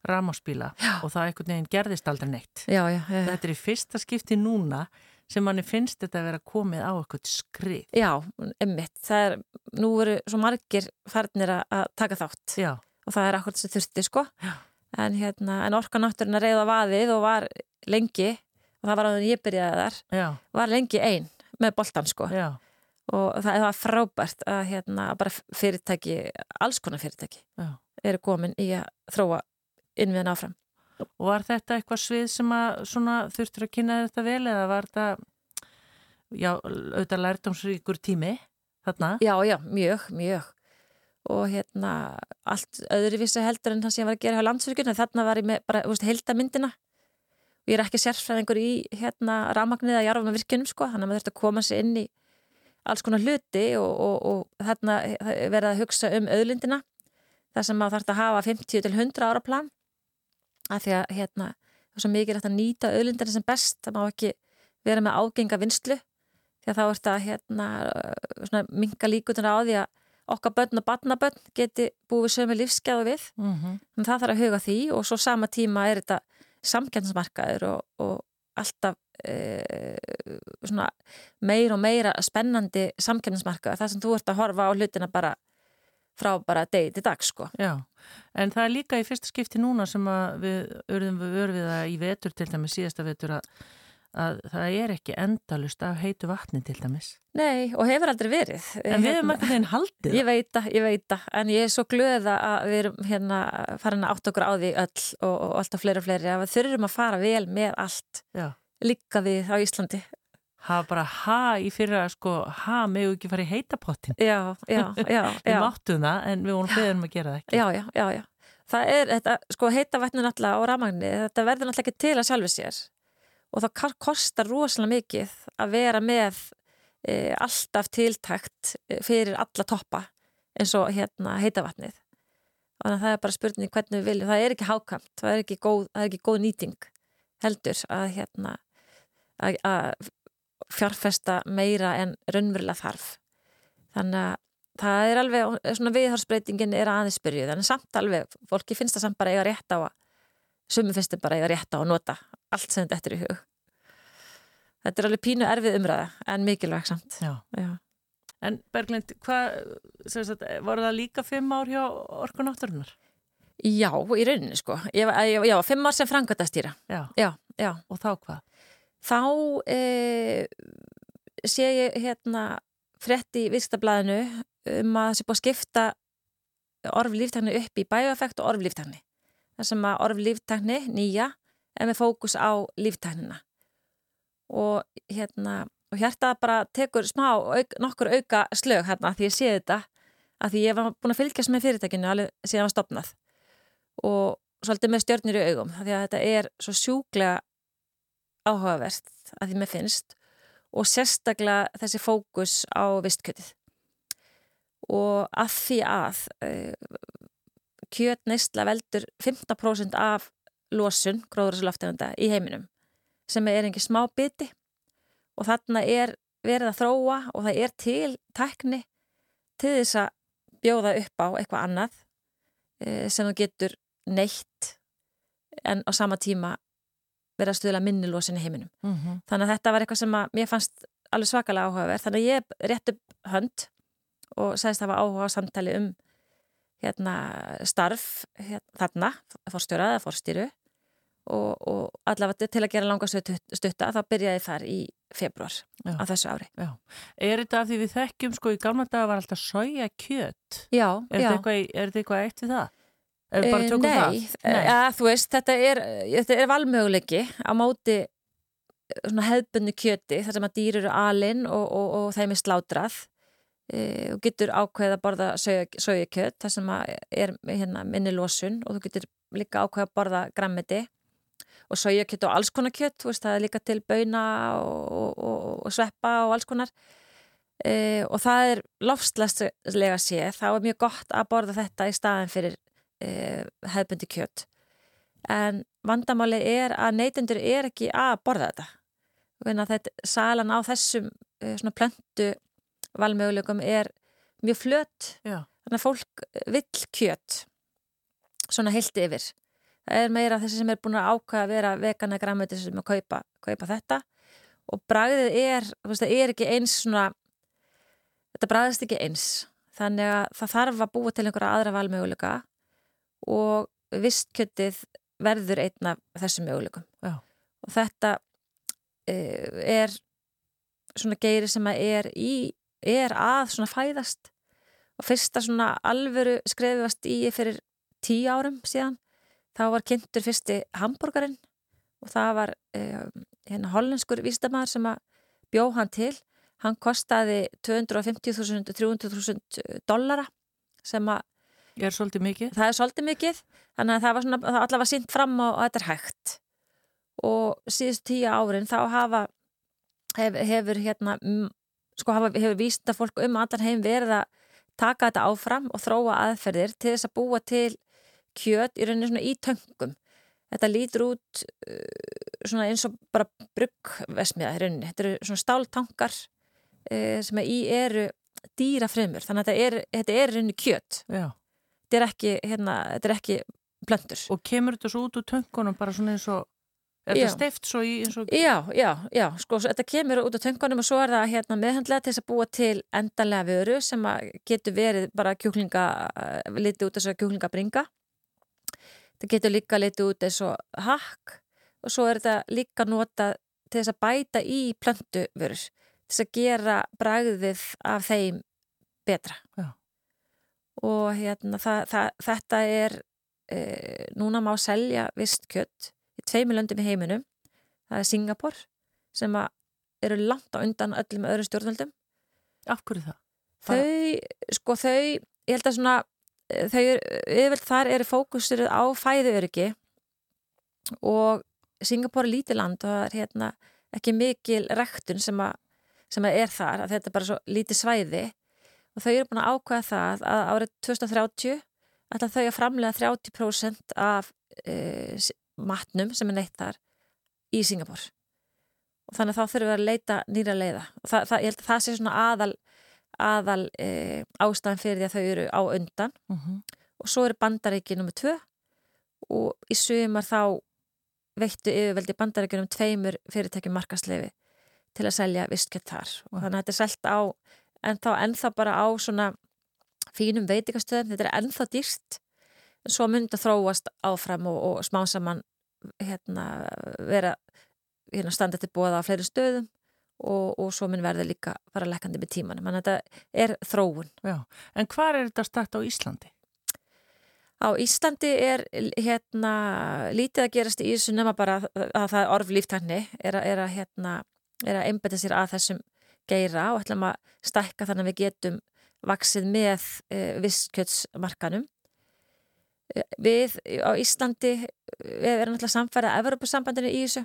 rámáspíla og það einhvern veginn gerðist aldrei neitt. Já, já, já. Þetta er í fyrsta skipti núna sem manni finnst þetta að vera komið á eitthvað skrið. Já, emmitt. Það er, nú eru svo margir farnir að- að taka þátt Já, og það er akkurat þessi þurfti, sko. Já. En, hérna, en orkanátturinn að reyða vaðið og var lengi, og það var á þannig ég byrjaði þar, já, var lengi einn með boltan, sko. já, Og það, var frábært að hérna, bara fyrirtæki, alls konar fyrirtæki, já. eru komin í að þróa innviðan áfram. Og var þetta eitthvað svið sem að svona þurftur að kynna þetta vel eða var þetta, já, auðvitað lærdomsríkur tími þarna? Já, já, mjög, mjög. Og hérna, allt öðruvísi heldur en það sem ég var að gera hjá landsvirkjun, en þarna var ég með bara, þú veist, heldamyndina. Og ég er ekki sérfræðingur í hérna rafmagnið að jarfa með virkunum, sko, þannig að maður þurfti að koma sér inn í alls konar hluti og, og, og þarna verða að hugsa um auðlindina, það sem maður þarf að hafa 50 til 100 ára plan, að því að hérna, það er svo mikið að nýta auðlindina sem best, það má ekki vera með ágenga vinslu, því að þá er þetta hérna, svona minga líkutina á því að okkar börn og barnabörn geti búið sömu lífsgæðu við. Mm -hmm. En það þarf að huga því og svo sama tíma er þetta samkjæmsmarkaður og, og alltaf e, meira og meira spennandi samkjæmsmarkaður þar sem þú ert að horfa á hlutina bara frá bara degi til dag sko. Já, en það er líka í fyrsta skipti núna sem að við örðum við örfið það í vetur til dæmis síðasta vetur að, að það er ekki endalust af heitu vatni til dæmis. Nei, og hefur aldrei verið. En við erum ekki þinn haldið. Ég veit það, ég veit það, en ég er svo glöða að við erum hérna farin að átt okkur á því öll og, og alltaf fleiri og fleiri að við þurfum að fara vel með allt Já. líka við á Íslandi. Hafa bara ha í fyrra, sko, ha megu ekki fara í heitapottin. Já, já, já. Við máttum það, en við vorum beðum að gera það ekki. Já, já, já, já. Það er, þetta, sko, heita vatninu náttúrulega og rafmagni, þetta verður náttúrulega ekki til að sjálfu sér og það kostar rosalega mikið að vera með e, alltaf tiltækt e, fyrir alla toppa eins og hérna heita vatnið. Þannig að það er bara spurning hvernig við viljum. Það er ekki hákamt, það er ekki góð, það er ekki góð nýting heldur að hérna að fjárfesta meira en raunverulega þarf. Þannig að það er alveg, svona viðhorsbreytingin er aðeins byrjuð, en samt alveg, fólki finnst það samt bara eiga rétt á að, sumi finnst það bara eiga rétt á að nota allt sem þetta eftir í hug. Þetta er alveg pínu erfið umræða, en mikilvæg samt. Já. Já. En Berglind, hvað, sem sagt, voru það líka fimm ár hjá orkunátturinnar? Já, í rauninni sko. Ég, ég, já, fimm ár sem frangöndastýra. Já. Já, já. Og þá hvað? Þá e, sé ég hérna frétt í viðskiptablaðinu um að sé búið að skipta orflíftækni upp í bæjoeffekt og orflíftækni. Það sem að orflíftækni nýja er með fókus á líftæknina. Og hérna, og hjarta bara tekur smá, auk, nokkur auka slög hérna því ég sé þetta að því ég var búin að fylgjast með fyrirtækinu alveg síðan var stopnað og svolítið með stjörnir í augum því að þetta er svo sjúklega áhugavert að því með finnst og sérstaklega þessi fókus á vistkjötið og að því að uh, kjöt neistla veldur 15% af losun gróðursloftegunda í heiminum sem er einhver smá biti. Og þarna er verið að þróa og það er til tækni til þess að bjóða upp á eitthvað annað uh, sem þú getur neitt en á sama tíma verið að stuðla minnilosin í heiminum. Mm -hmm. Þannig að þetta var eitthvað sem að mér fannst alveg svakalega áhugaverð. Þannig að ég rétt upp hönd og segist að það var áhuga á samtali um hérna, starf hérna, þarna, fórstjóra eða fórstýru og, og allavega til að gera langa stutta þá byrjaði þar í februar Já. á þessu ári. Já. Er þetta af því við þekkjum sko í gamla daga var alltaf soja kjöt? Já, Er þetta eitthvað, er þetta eitthvað eitt við það? Ef við bara Eh, tökum Nei, það? Ja, þú veist, þetta er, þetta er valmöguleiki á móti eh, svona hefðbunni kjöti þar sem að dýr eru alinn og, og, og þeim er slátrað. E, og getur ákveð að borða sójakjöt þar sem er hérna, minni losun og þú getur líka ákveð að borða grammiti og sójakjöt og alls konar kjöt, þú veist, það er líka til bauna og, og, og sveppa og alls konar. E, og það er lofslæslega sé, þá er mjög gott að borða þetta í staðin fyrir e, hefðbundi kjött en vandamáli er að neytendur er ekki að borða þetta. Vinna, þetta, salan á þessum e, svona plöntu valmöguleikum er mjög flött þannig að fólk vill kjött svona heilt yfir. Það er meira þessi sem er búin að ákvæða að vera vegana græmöti sem að kaupa, kaupa þetta. Og bragðið er það er ekki eins svona þetta bragðist ekki eins. Þannig að það þarf að búa til einhverja aðra valmöguleika og vistkjötið verður einn af þessum möguleikum. Já. og þetta uh, er svona geiri sem að er í er að svona fæðast. Og fyrsta svona alvöru skrefast í fyrir tíu árum síðan. Þá var kynntur fyrsti hambúrgarinn og það var um, hérna hollenskur vísdamaður sem að bjó hann til. Hann kostaði 250.000 300.000 dollara sem að er svolítið mikið. það er svolítið mikið þannig að það var svona, það allavega sínt fram á að þetta er hægt. Og síðust tíu árin þá hafa hef, hefur hérna sko hafa, hefur vísnda fólk um allan heim verið að taka þetta áfram og þróa aðferðir til þess að búa til kjöt í rauninni svona í töngum. Þetta lítur út uh, svona eins og bara bruggvesmiða í rauninni, þetta eru svona stáltankar uh, sem í eru dýrafrömmur, þannig að þetta er, þetta er rauninni kjöt. Já. Þetta er ekki, hérna, þetta er ekki plöntur. Og kemur þetta svo út úr töngunum bara svona eins og, er þetta steift svo í eins og, Já, já, já, sko, þetta kemur út á töngunum og svo er það hérna meðhandlega til þess að búa til endanlega vöru sem að getur verið bara kjúklinga, eh, litið út þess að kjúklinga bringa. Það getur líka litið út eins og hakk og svo er þetta líka nota til þess að bæta í plöntuvörur, til þess að gera bragðið af þeim betra. Já. Og hérna það, það, þetta er, e, núna má selja vist kjött í tveimur löndum í heiminum. Það er Singapur sem eru langt á undan öllum öðrum stjórnvöldum. af hverju það? Þau, sko þau, ég held að svona, eh, þau, yfirveld þar eru fókusir á fæðuöryggi og Singapur er lítið land og það er hérna ekki mikil rektun sem að, sem að er þar, að þetta er bara svo lítið svæði og þau eru búin að ákvæða það að árið 2030 ætla þau að framlega 30% af e, matnum sem er neitt þar í Singapur og þannig að þá þurfum við að leita nýra leiða. Og það, það, ég held að það sé svona aðal aðal e, ástæðan fyrir því að þau eru á undan. Mm og svo eru bandaríki nummið tvö. Og í sumar þá veittu yfirveldi bandaríkjunum tveimur fyrirtækjum markasleifi til að selja vistkjött þar. Og þannig að þetta er selt á ennþá, ennþá bara á svona fínum veitikastöðum, þetta er ennþá dýrt en svo myndi að þróast áfram og, og smá saman hérna vera hérna standa til bóða á fleiri stöðum og, og svo mun verða líka bara lekkandi með tímanum, að þetta er þróun Já. En hvar er þetta stætt á Íslandi? Á Íslandi er hérna lítið að gerast í þessu nema bara að það er orf líftækni er að, að, hérna, er að einbeta sér að þessum geira og ætlum að stækka þannig að við getum vaksið með e, visskjötsmarkanum. Við á Íslandi við erum náttúrulega samfærið að Evropasambandinu í þessu.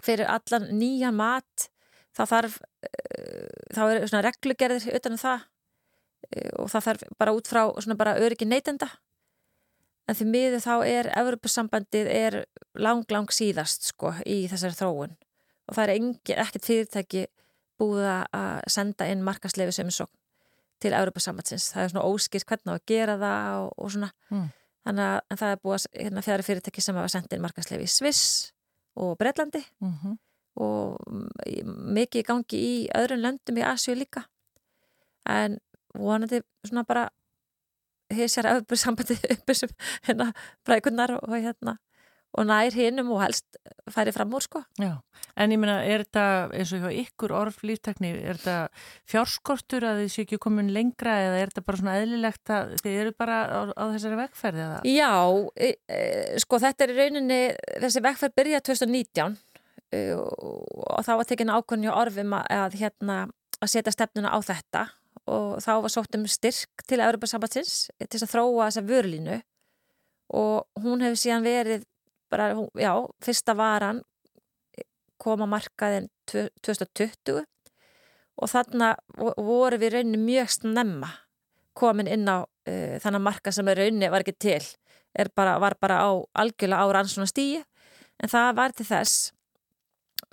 Fyrir allan nýja mat þá þarf þá er svona reglugerðir utanum það uh, og það þarf bara út frá svona bara öryggi neytenda. En því miður þá er Evropasambandið er lang lang síðast sko í þessari þróun. Og það er ekkert fyrirtæki búið að senda inn markasleifi sem svo til Evropasambandsins það er svona óskilt hvernig á að gera það og, og svona mm. þannig að það er búið hérna, fjara fyrirtæki sem hafa sendið inn markasleifi í Sviss og Breitlandi mm -hmm. og mikið gangi í öðrun löndum í Asju líka en vonandi svona bara hýsjar Evropasambandið upp sem hérna brækunar og hérna og nær hinnum og helst færi fram úr sko. Já, en ég meina, er þetta eins og hjá ykkur orðlýftekni, er þetta fjárskortur að þið séu ekki komin lengra eða er þetta bara svona eðlilegt að þið eru bara á, á þessari vekkferði eða? Já, e, e, sko þetta er í rauninni, þessi vekkferð byrja 2019 e, og þá var tekin ákvönni á orfum að, að hérna að setja stefnuna á þetta og þá var sótt um styrk til Európa Sambatsins til að þróa þessa vörlínu og hún hefur síðan verið bara, já, fyrsta varan kom að markaðin 2020 og þarna voru við rauninni mjög snemma komin inn á uh, þannig marka sem er rauninni var ekki til bara, var bara á algjörlega á rannsóna stíi en það var til þess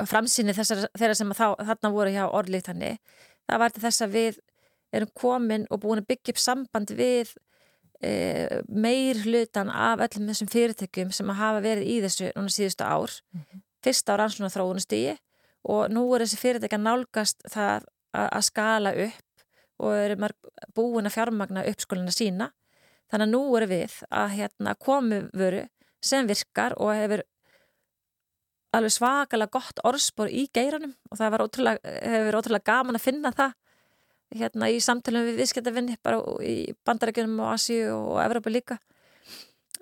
framsýni þeirra sem þá, þarna voru hjá orðlíkt hanni það var til þess að við erum komin og búin að byggja upp samband við e, meir hlutan af öllum þessum fyrirtökjum sem að hafa verið í þessu núna síðustu ár. Mm -hmm. fyrst á rannsóna þróunustígi og nú er þessi fyrirtökja nálgast það að skala upp og eru búin að fjármagna uppskólina sína. Þannig að nú eru við að hérna, komu veru sem virkar og hefur alveg svakalega gott orðspor í geiranum og það ótrúlega, hefur ótrúlega gaman að finna það hérna í samtalenu við viðskiptavinni bara í bandarækjunum og Asíu og Evrópa líka.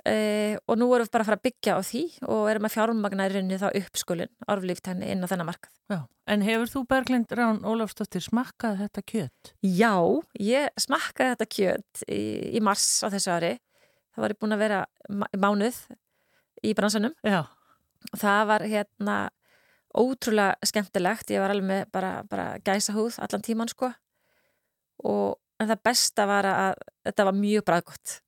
E, og nú erum við bara að fara að byggja á því og erum að fjármagna í rauninni þá uppskulin orflíftækni inn á þennan markað. Já, En hefur þú Berglind Rán Ólafsdóttir smakkað þetta kjött? Já, ég smakkaði þetta kjött í, í mars á þessu ári. Það var ég búin að vera mánuð í bransanum. Já. og það var hérna ótrúlega skemmtilegt, ég var alveg með bara, bara gæsa húð allan tíman sko og en það besta var að þetta var mjög bræðgótt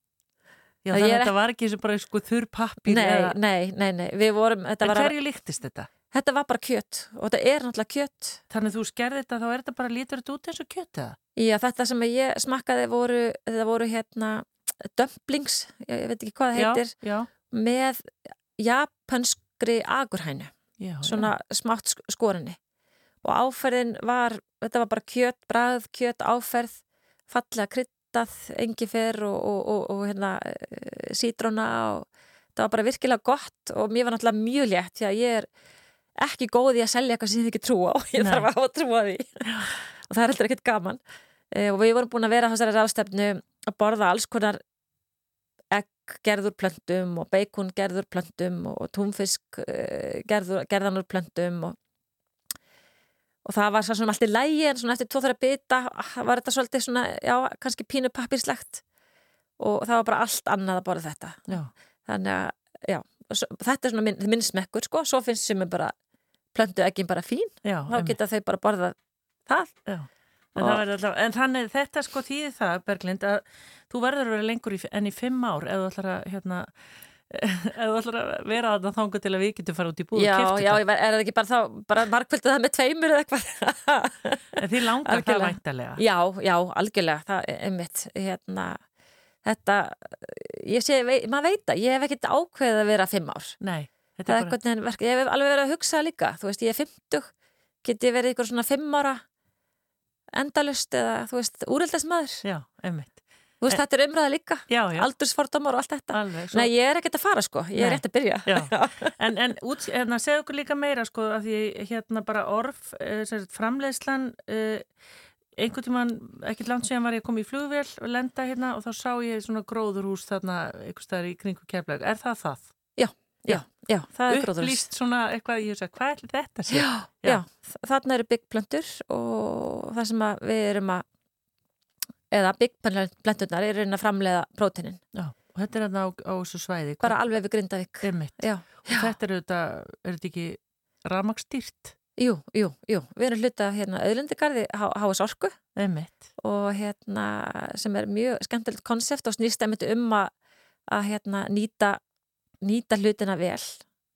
Já þannig að þetta var ekki sem bara sko þurr pappir Nei, eða... nei, nei, nei, við vorum En hverju líktist þetta? Þetta var bara kjött og þetta er náttúrulega kjött Þannig að þú skerði þetta, þá er þetta bara lítur þetta út eins og kjött eða? Já, þetta sem ég smakkaði voru þetta voru hérna dumplings, ég veit ekki hvað það heitir já, já. með japanskri agurhænu já, svona smátt skorinni og áferðin var, þetta var bara kjött, bræð, kjött, áferð, fallega kryttað, engifer og, og, og, og hérna eh, sítróna og það var bara virkilega gott og mér var náttúrulega mjög létt því að ég er ekki góð í að selja eitthvað sem ég ekki trú á, ég Nei. þarf að hafa trú á því. Og það er heldur ekkert gaman. E, og við vorum búin að vera á þessari ráðstefnu að borða alls konar gerður plöntum og beikun gerður plöntum og túnfisk e, gerður, gerðanur plöntum og og það var svona alltaf lægi en svona eftir tvo-þra bita var þetta svolítið svona, já, kannski pínu pappirslegt og það var bara allt annað að borða þetta. Já. þannig að, já, þetta er svona minn, minn smekkur, sko, svo finnst sem er bara plöndu ekki bara fín. Já, þá geta þau bara borðað það. Já. En, alltaf, en þannig þetta sko tíði það Berglind að þú verður að vera lengur í, enn í fimm ár ef þú ætlar að hérna, eða þú ætlar að vera að það þángu til að við getum fara út í búið Já, já, er það ekki bara þá bara markvöldu það með tveimur eða eitthvað? Því langar það væntalega Já, já, algjörlega, það er mitt hérna, þetta ég sé, maður veit að ég hef ekkert ákveðið að vera fimm ár. Nei, þetta er bara verk, Ég hef alveg verið að hugsa líka, þú veist, ég er fimmtug geti verið ykkur svona fimm ára endalust eða, þú veist, úrildasmaður Já, einmitt Þú veist, þetta er umræða líka, aldursfordamár og allt þetta. Alveg, svo... Nei, ég er ekkert að fara sko, ég er rétt að byrja. en en út, hérna, segja okkur líka meira sko, að því hérna bara orf, eh, framleiðslan, eh, einhvern tíman, ekkert langt síðan var ég að koma í flugvél og lenda hérna og þá sá ég svona gróðurhús þarna, einhver staðar í kringu keflag. Er það það? Já, já, já, það er gróðurhús. Upplýst svona eitthvað, ég veist að hvað er þetta? Já, já, já, þarna eru byggplöndur og það sem við erum að eða byggplenturnar er reyna að framleiða prótinin. Já, og þetta er hérna á, á þessu svæði. Bara alveg við Grindavík. Emmitt. Já. Og Já. þetta er þetta, er þetta ekki ramagstýrt. Jú, jú, jú, við erum hluta hérna auðlindigarði Háas Orku Einmitt. og hérna sem er mjög skemmtilegt konsept og snýst einmitt um að, að hérna nýta, nýta hlutina vel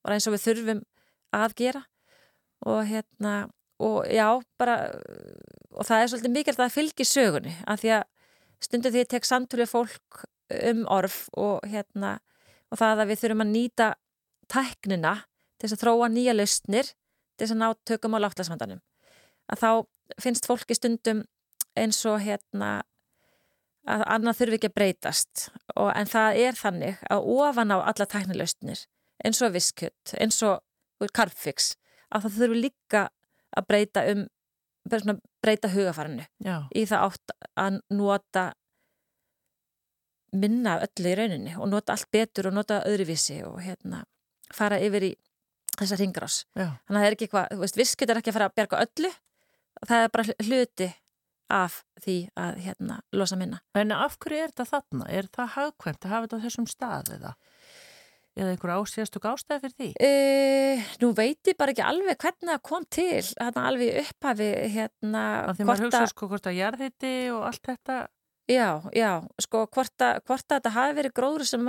og eins og við þurfum að gera og hérna og já, bara og það er svolítið mikilvægt að það fylgir sögunni af því að stundum því að tek samtölu fólk um orf og hérna og það að við þurfum að nýta tæknina til þess að þróa nýja lausnir til þess að ná tökum á láttlasvandanum að þá finnst fólki stundum eins og hérna að annað þurfi ekki að breytast. Og, en það er þannig að ofan á alla tæknilausnir eins og visskjöld, eins og karpfix, að það þurfi líka að breyta um breyta hugafarinu Já. í það átt að nota minna öllu í rauninni og nota allt betur og nota öðruvísi og hérna fara yfir í þessa ringrás. Þannig að það er ekki eitthvað, þú veist, viss getur ekki að fara að berga öllu, það er bara hluti af því að hérna losa minna. En af hverju er þetta þarna? Er það hagkvæmt að hafa þetta á þessum stað eða? Eða einhver ásíðastug ástæði fyrir því? Uh, nú veit ég bara ekki alveg hvernig það kom til, hérna alveg upphafi hérna. Af því maður hugsa sko hvort að jarðiti og allt þetta Já, já, sko hvort að, hvort að þetta hafi verið gróður sem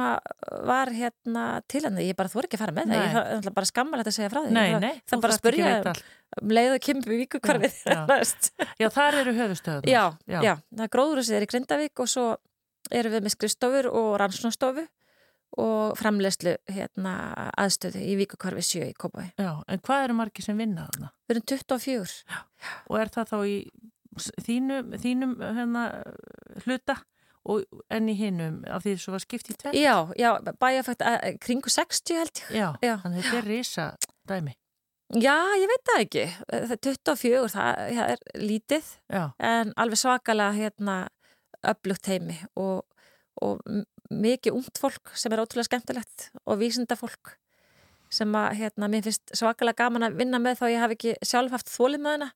var hérna til hann, ég bara þú er ekki að fara með Nei. það, ég það er bara skammalegt að segja frá því Nei, það, nei, það bara að spurja um leið og kemur við viku hverfið Já, já. Já, þar eru höfustöðunar já, já, það gróður sem er í Grindavík og svo erum við með skrifstofur og rannsónastofu og framlegslu hérna aðstöðu í hverfið sjö í Kópaví Já, en hvað eru margir sem vinna þarna? Við erum 24 Já, og er það þá í þínum, þínum hérna, hluta og enn í hinnum af því þessu var skipt í tvenn? Já, já, bæjafætt kringu 60 held ég. Já, Já. þannig þetta er risa dæmi. Já, ég veit það ekki. Það er 24, það, það er lítið Já, en alveg svakalega hérna öflugt heimi og, og mikið ungt fólk sem er ótrúlega skemmtilegt og vísinda fólk sem að hérna, mér finnst svakalega gaman að vinna með þá ég hafi ekki sjálf haft þólið með hana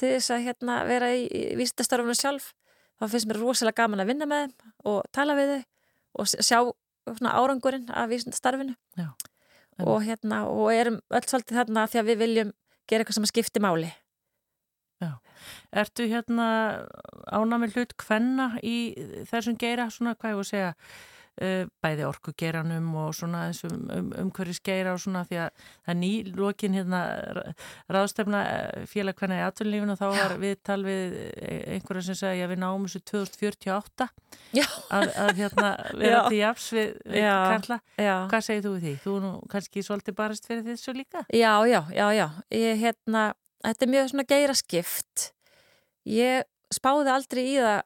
til þess að hérna, vera í, í vísindastarfunum sjálf. Þá finnst mér rosalega gaman að vinna með þeim og tala við þau og sjá svona, árangurinn af vísindastarfinu. Já. og, hérna, og erum öll svolítið þarna því að við viljum gera eitthvað sem að skipti máli ertu hérna ánami hlut kvenna í þessum geira, svona hvað ég voru að segja uh, bæði orku geiranum og svona þessum um, umhverfis geira og svona því að það er nýlokin hérna ráðstefna félag kvenna í atvinnlífinu og þá var við tal við einhverja sem segja að við náum þessu 2048 Já, að, að hérna vera Já. til jafs við, við Já. Karla. já Hvað segir þú við því? Þú nú kannski svolítið barast fyrir þessu líka? Já, já, já, já. Ég, hérna, þetta er mjög svona geira skipt. Ég spáði aldrei í það,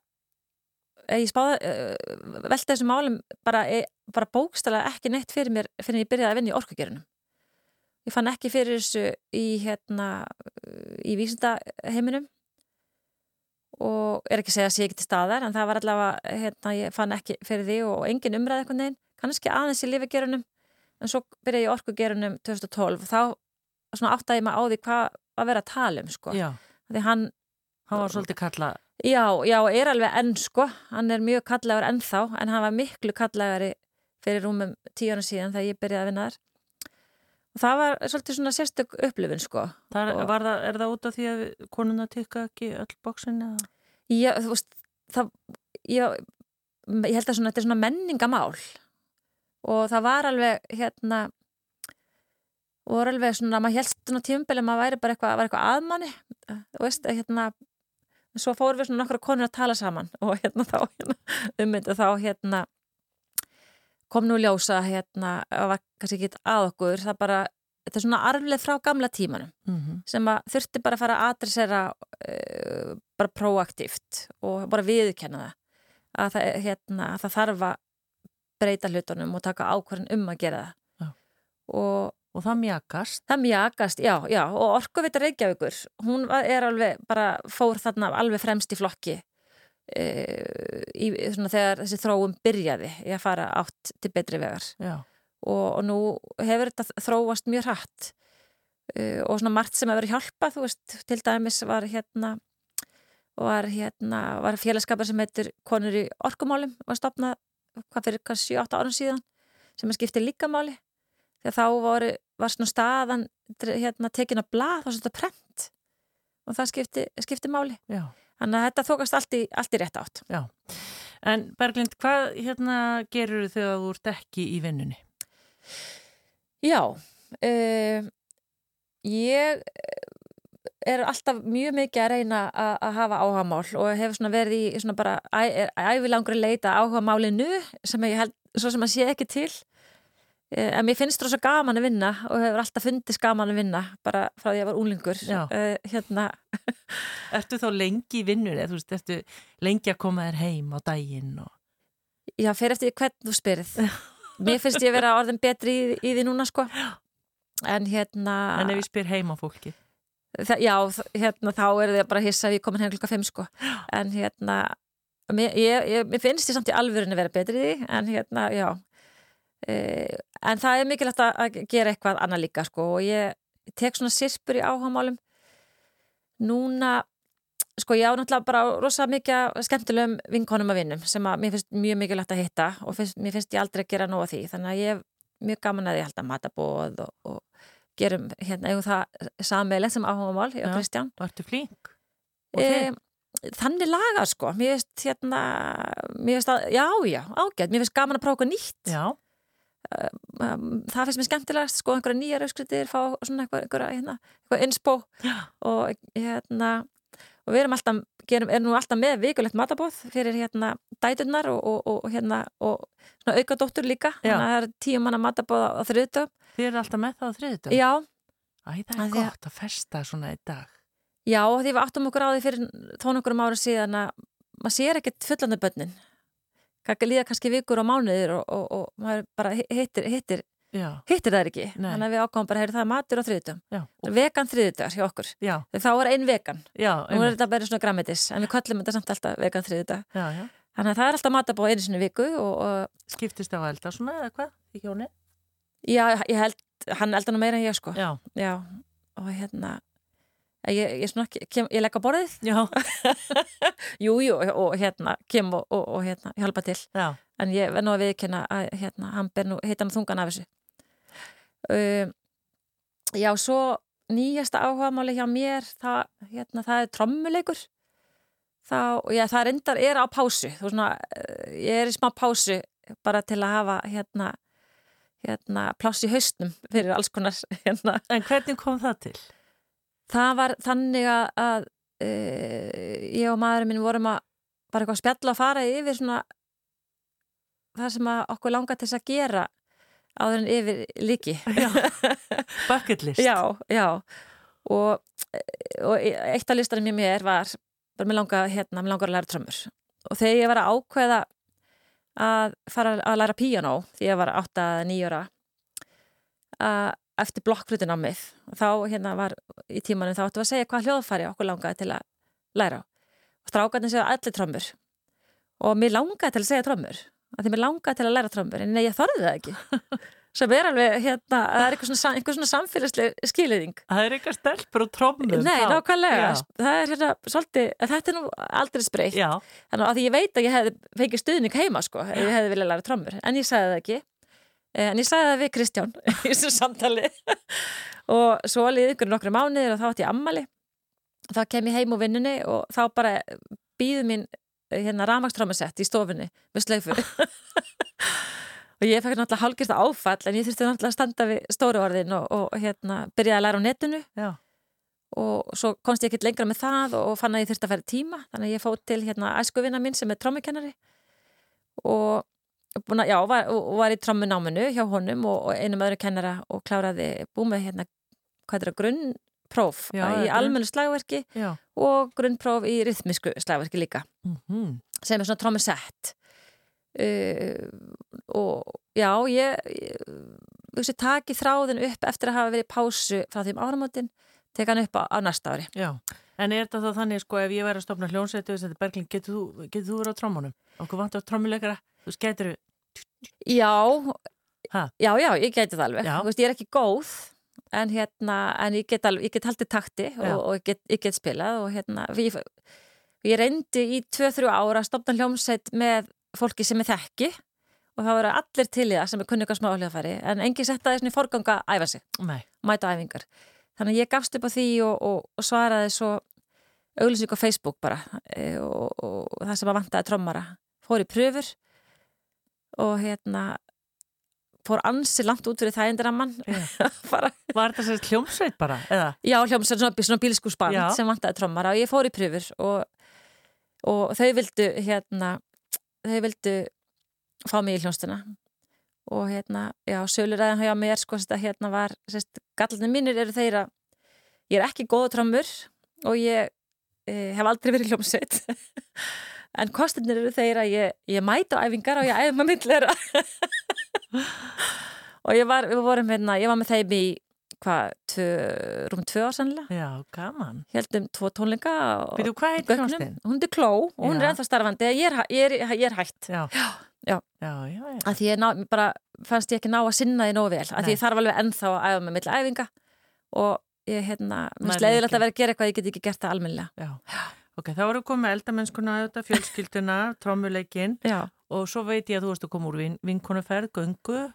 eh, ég spáði, uh, velta þessum málum bara, e, bara bókstala ekki neitt fyrir mér fyrir ég byrjaði að vinna í orkugjörunum. Ég fann ekki fyrir þessu í, hérna, í vísindaheiminum og er ekki að segja að ekki til staðar en það var allavega, hérna, ég fann ekki fyrir því og engin umræði eitthvað neginn, kannski aðeins í lifigerunum en svo byrjaði ég orkugerunum 2012 og þá svona áttaði ég mig á því hvað að vera að tala um sko. Já, því hann, hann var svolítið kalla já, já, er alveg enn sko, hann er mjög kallagur ennþá en hann var miklu kallagari fyrir rúmum tíu ára síðan þegar ég byrjaði að vinna þar. Og það var svolítið svona sérstök upplifun sko. Það, var það, er það út af því að konuna tikka ekki öll bóksin eða? Já, þú veist, það, ég, ég held að svona, þetta er svona menningamál. Og það var alveg, hérna, voru alveg svona, maður held svona tímabili að maður væri bara eitthvað, var eitthvað aðmanni, þú veist, hérna, svo fórum við svona nokkra konur að tala saman og hérna þá, hérna, ummyndu þá, hérna, kom nú ljósa, hérna, það var kannski ekki að okkur, það bara, þetta er svona arfleð frá gamla tímanum Mm -hmm. sem að þurfti bara að fara að adressera uh, bara proaktíft og bara viðurkenna það að það, hérna, að það þarf að breyta hlutunum og taka ákvarðin um að gera það Já. og Og það mjakast. það mjakast, já, já. Og Orkuvita Reykjavíkur, hún er alveg bara fór þarna alveg fremst í flokki uh, í, svona, þegar þessi þróum byrjaði í að fara átt til betri vegar. Og, og nú hefur þetta þróast mjög hratt. Uh, og svona margt sem hefur verið hjálpa þú veist, til dæmis var hérna var hérna var félagskapar sem heitir konur í orkumálum var stopnað hvað fyrir hvað 7-8 árum síðan sem að skipti líka máli þegar þá voru var svona staðan hérna tekin að blað og svona prent. Og það skipti, skipti máli. Já. þannig að þetta þókast allt í, allt í rétt átt. Já, en Berglind, hvað hérna gerur þau þegar þú ert ekki í vinnunni? Já, uh, ég er alltaf mjög mikið að reyna að, að hafa áhagamál og hefur svona verið í svona bara ævilangri leita áhagamálinu sem ég held, svo sem að sé ekki til en mér finnst það svo gaman að vinna og hefur alltaf fundist gaman að vinna bara frá því að ég var úlingur uh, hérna. Ertu þá lengi í vinnunni, þú veist, ertu lengi að koma þér heim á daginn og... Já, fyrir eftir hvern þú spyrð. Mér finnst ég að vera orðin betri í, í því núna sko. En hérna En ef ég spyr heima fólki? Það, Já, hérna þá er það bara hissa að ég komin heim klukka 5 sko. En hérna Mér, ég, ég, mér finnst ég samt í alvörinu að vera betri í því En hérna, já En það er mikilvægt að gera eitthvað annað líka sko Og ég tek svona sirpur í áhagamálum Núna Sko ég á náttúrulega bara rosa mikið skemmtilegum vinkonum að vinnum sem að mér finnst mjög mikilvægt að hitta og finnst, mér finnst ég aldrei að gera nóg að því. Þannig að ég er mjög gaman að ég held að matabóð og, og gerum hérna eigum það sammeilegt sem áhuga mál ég og Kristján. Flink? E, þannig laga sko. Mér finnst hérna mér finnst að, já já, ágætt, mér finnst gaman að prófa nýtt. Já það finnst mér skemmtilegast sko einhverja nýjar auskritir fá svona einhverja hérna, eitthvað inspo og hérna og við erum alltaf, gerum, erum nú alltaf með vikulegt matabóð fyrir hérna dæturnar og, og, og hérna og svona aukadóttur líka, þannig að það er tíu manna matabóð á, á þriðutöf. Þið eru alltaf með það á þriðutöf? Já. Æ, það er gott að festa svona í dag. Já, því við áttum okkur á því fyrir tónungurum ára síðan að maður sér ekkert fullandi bönnin. Kakka líða kannski vikur og mánuðir og, og, og maður bara hittir, hittir, hittir það ekki. Nei. Þannig að við ákváðum bara, heyri það er matur á þriðutöf. já, Vegan þriðutöf hjá okkur. já, Þá er ein vegan. já, Nú er þetta bara svona grammetis, en við kallum þetta samt alltaf vegan já. Þannig að það er alltaf matabóð einu sinni í viku og, og Skiptist á að elda svona eða hvað já, ég held, hann elda nú meira en ég sko. Já, Já, og hérna, ég, ég, ég legg á borðið, já, jú, og hérna, kem og, og, og hérna, hjálpa til. já, En ég verð nú að viðkynna að hérna, hann ber nú, hitt hann þungan af þessu. Um, já, svo nýjasta áhugamáli hjá mér, það, hérna, það er trommuleikur. Þá, já, það endar, er á pásu. Þú svona, eh, ég er í smá pásu bara til að hafa hérna, hérna, pláss í haustnum fyrir alls konar hérna. En hvernig kom það til? Það var þannig að, e, ég og maðurinn minn vorum að bara eitthvað spjalla að fara yfir svona það sem okkur langar til þess að gera áður en yfir líki. Bucket list. já, já. Og, og eitt af listanum mér mér var bara mér langar, hérna, að læra trömmur. Og þegar ég var að ákveða að fara að læra píanó því ég var 8-9 ára að eftir blokkfrutin á mig og þá hérna var í tímanum þá áttu að segja hvað hljóðfæri okkur langaði til að læra og strákarnir segja allir trömmur og mér langaði til að segja trömmur að því mér langaði til að læra trömmur en ég þorði það ekki. Sem er alveg, hérna, það er eitthvað svona, eitthvað svona samfélagsleg skiliðing Það er eitthvað stelpur og trommum. Nei, nákvæmlega, það er hérna svolítið, þetta er nú aldrei spreytt Já, þannig að ég veit að ég hefði en ég sagði það ekki Eh, en ég sagði það við Kristján í þessu samtali. Og svo liði ykkur nokkru mánuðir og þá átti ég ammali þá kem ég heim úr vinnunni og þá bara býðu mín eh, hérna rafmagnströmmusett í stofunni með slöfu og ég fekk náttúrulega hálgist áfall en ég þurfti náttúrulega að standa við stóru orðin og, og hérna byrjaði að læra á netinu. Já, og svo komst ég ekkert lengra með það og fann að ég þurfti að færa tíma. Þannig að ég fótt til hérna æskuvina mín sem er trommukennari. Og búin að, já, var, og var í trommunáminu hjá honum og, og einum öðru kennara og kláraði búið með hérna hvað er það, grunnpróf Já, í almennu slagverki já. og grunnpróf í rithmisku slagverki líka. Mm sem er svona trommusett uh, og já, ég, ég þessi, taki þráðin upp eftir að hafa verið pásu frá því um áramótin teka hann upp á, á næsta ári. Já, en er þetta þá þannig sko ef ég væri að stopna hljónsættu og þetta Berglind, getur þú, getur þú verið á trommunum? Okkur vantur á trommuleikara, þú skætir Já, Ha? já, já, ég geti það alveg. Veist, ég er ekki góð en hérna, en ég get alveg, ég get haldið takti og, og ég, get, ég get spilað og hérna, ég, ég reyndi í 2-3 ára að stopna hljómsveit með fólki sem ég þekki og það voru allir til í það sem er kunni eitthvað smá hljóðfæri en enginn setta þessni forganga að æfa sig, Nei. mæta æfingar. Þannig að ég gafst upp á því og, og, svaraði svo auglýsing á Facebook bara e, og, og það sem að vantaði trommara fór í pröfur og hérna fór ansi langt út fyrir þægindiramman Var þetta sér hljómsveit bara, eða? Já, hljómsveit, svona, svona bílskúsband sem vantaði trommara og ég fór í pröfur og, og þau vildu hérna, þau vildu fá mig í hljómsduna og hérna, já, söluræðan hjá mér sko, þetta hérna var, sérst, gallarnir mínir eru þeirra, ég er ekki góða trommur og ég e, hef aldrei verið hljómsveit en kostinir eru þeirra ég, ég mæta æfingar og ég æfum að myndleira og ég var, við vorum hérna, ég var með þeim í hvað, rúm tvö ár sannlega Já, gaman. heldum tvo tónleika og Veitu, hvað heitir hljómsveitin? hún er kló og hún er Já. ennþá starfandi ég er, ég er, ég er hætt Já. Já. Já, já, að því ég ná, bara fannst ég ekki ná að sinna því nógu vel að því ég þarf alveg ennþá að æfa með milla æfinga og ég hérna, mér sleiðilegt ekki. að vera að gera eitthvað ég get ekki gert það almennilega já. Ok, þá erum við komið með eldamennskuna, fjölskylduna, trómuleikin og svo veit ég að þú varst að koma úr vin, vinkonuferð, göngu.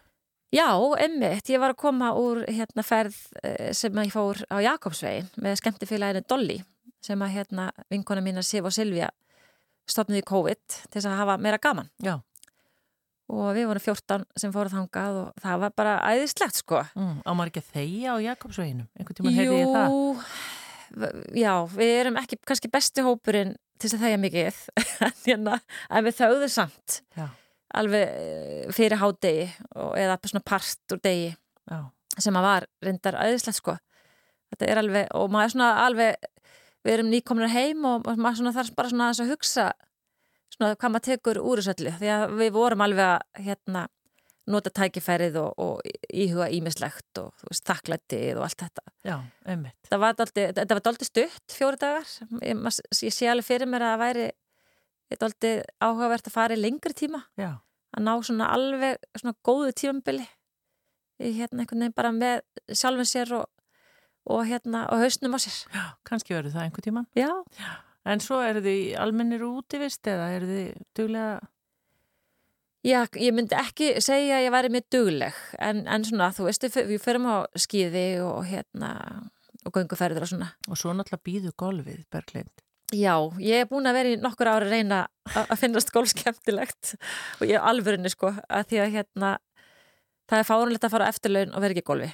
Já emmitt, ég var að koma úr hérna ferð eh, sem að ég fór á Jakobsvegin með skemmtifélaginu Dolly sem að hérna vinkona mína Sif og Silvia stopnuði í COVID til þess að hafa meira gaman Já. og við vorum 14 sem fóruð þangað og það var bara æðislegt sko Mm, á að þegja á Jakobsveginum? Einhvern það. já, við erum ekki kannski besti hópurinn til þess að þegja mikið en hérna, en við þauðum samt Já. alveg eh, fyrir hádegi eða svona part úr degi Já. sem að var reyndar æðislegt sko þetta er alveg, og maður er svona alveg við erum nýkomnir heim og maður svona þarf bara svona að hugsa svona hvað maður tekur úr þessu öllu því að við vorum alveg að hérna nota tækifærið og, og íhuga ímislegt og veist, þakklættið og allt þetta Já, einmitt. þetta var daldi, þetta var daldi stutt fjóri dagar ég, ég sé alveg fyrir mér að það væri daldi áhugavert að fara í lengri tíma Já. að ná svona alveg svona góðu tímambili hérna einhvern veginn bara með sjálfum sér og, og hérna og hausnum á sér Já, kannski verður það einhvern tímann. Já, En svo eru þið almennir útivist eða eru þið duglega... Já, ég myndi ekki segja að ég væri mjög dugleg en, en svona, þú veist, við förum á skíði og hérna og gönguferður og svona. Og svo náttúrulega býðu golfið, Berglind. Já, ég er búin að vera í nokkur ári að reyna að finnast golf skemmtilegt og ég er alvörinni sko að því að hérna það er fárunlegt að fara á eftirlaun og vera ekki í golfi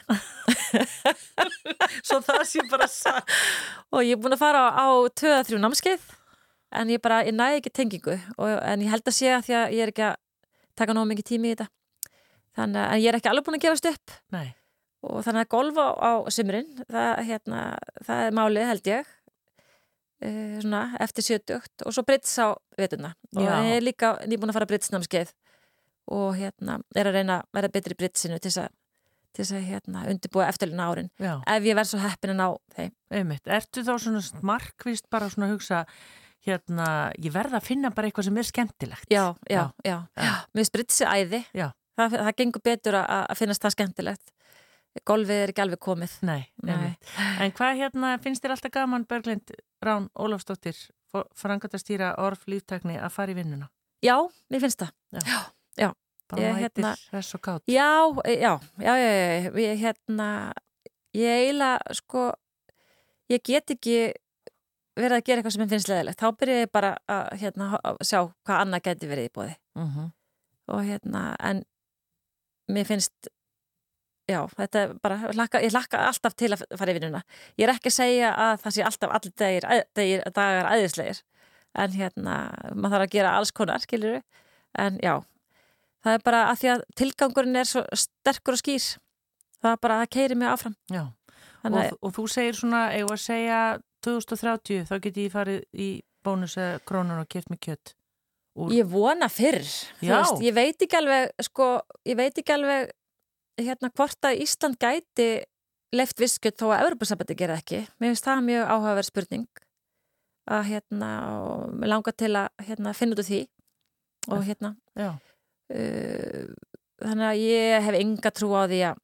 Svo það sé bara sagt. og ég er búin að fara á 2-3 námskeið en ég bara, ég næði ekki tengingu og, en ég held að sé að því að ég er ekki að taka nóg mikið tími í þetta. Þannig að ég er ekki alveg búin að gefast upp. Nei. og þannig að golfa á sumrin það, hérna, það er málið held ég. E, svona, eftir 70 og svo brits á vetuna ég er líka nýbúin að fara britsnámskeið. Og hérna er að reyna að vera betri í britsinu til þess að, til þess að hérna, undirbúa eftirlina árin. Já, ef ég verð svo heppin að ná þeim. Ertu þá svona markvist bara svona að hugsa, hérna, ég verða að finna bara eitthvað sem er skemmtilegt. já, já, já, já. Já. mér finnst britsi æði Já. það, það gengur betur að, að finnast það skemmtilegt golfið er ekki alveg komið Nei, Nei. En hvað hérna finnst þér alltaf gaman, Berglind Rán Ólafsdóttir, frangatastýra orf líftekni að fara í vinnuna? já, mér finnst það Bara Ég, mætir hérna- þess og kátt. Já, e, já, já, já, já, ég hérna, ég eiginlega, sko, ég get ekki verið að gera eitthvað sem ég finnst leðilegt. Þá byrja ég bara að, hérna, að sjá hvað annað geti verið í bóði. Mm Og hérna, en mér finnst, já, þetta er bara, hlakka, ég hlakka alltaf til að fara í vinnuna. Ég er ekki að segja að það sé alltaf allir dagir, dagir dagar æðislegir. En hérna, maður þarf að gera alls konar, skilur En já, það er bara að því að tilgangurinn er svo sterkur og skýr það er bara að það keiri mig áfram Já, og, og þú segir svona, eigum að segja 2030, þá get ég farið í bónus eða krónun og keft mig kjött. úr- ég vona fyrr veist, ég veit ekki alveg sko, ég veit ekki alveg hérna hvort að Ísland gæti leift viskjöld þó að Evropasambandi gera ekki. Mér finnst það mjög áhugaverð spurning að hérna og mér langar til að hérna, finna út úr því og hérna uh, þannig að ég hef enga trú á því að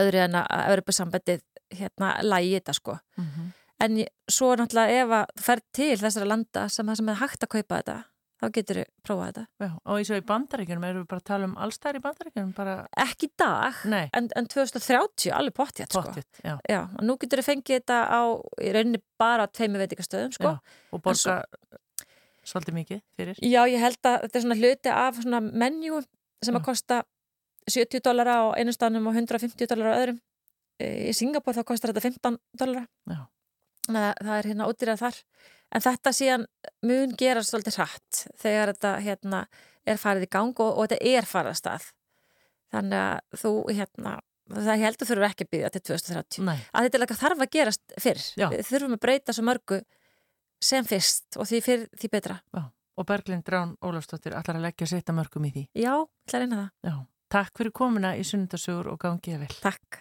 öðru en að Evropasambandið hérna lægi þetta sko. Mm En svo náttúrulega ef að þú fer til þessara landa sem það sem er hægt að kaupa þetta þá getur við prófað þetta. Já, og eins og í bandaríkjunum, erum við bara að tala um allstæðar í bandaríkjunum, bara... Ekki í dag, en, en 2030, alveg pottjætt, sko. Já. Já, og nú getur við fengið þetta á, í rauninni bara tveimu veitikastöðum, sko. Já, og borga svo, svolítið mikið fyrir. Já, ég held að þetta er svona hluti af svona menjú sem að kosta 70 dólara á einu stanum og 150 dólara á öðrum. Í Singapur þá kostar þetta 15 dólara. Já. Þannig að það er hérna ódýrað þar en þetta síðan mun gera svolítið hratt þegar þetta hérna, er farið í gang og, og þetta er farið að stað þannig að þú hérna, það heldur þurfur ekki að byggja til 2030 Nei. að þetta þarf að gerast fyrr Já. við þurfum að breyta svo mörgu sem fyrst og því fyrr því betra Já. og Berglind Drán Ólafsdóttir ætlar að leggja setja mörgum í því Já, ætlar að reyna það Já. Takk fyrir komuna í Sunnundasögur og gangið vel Takk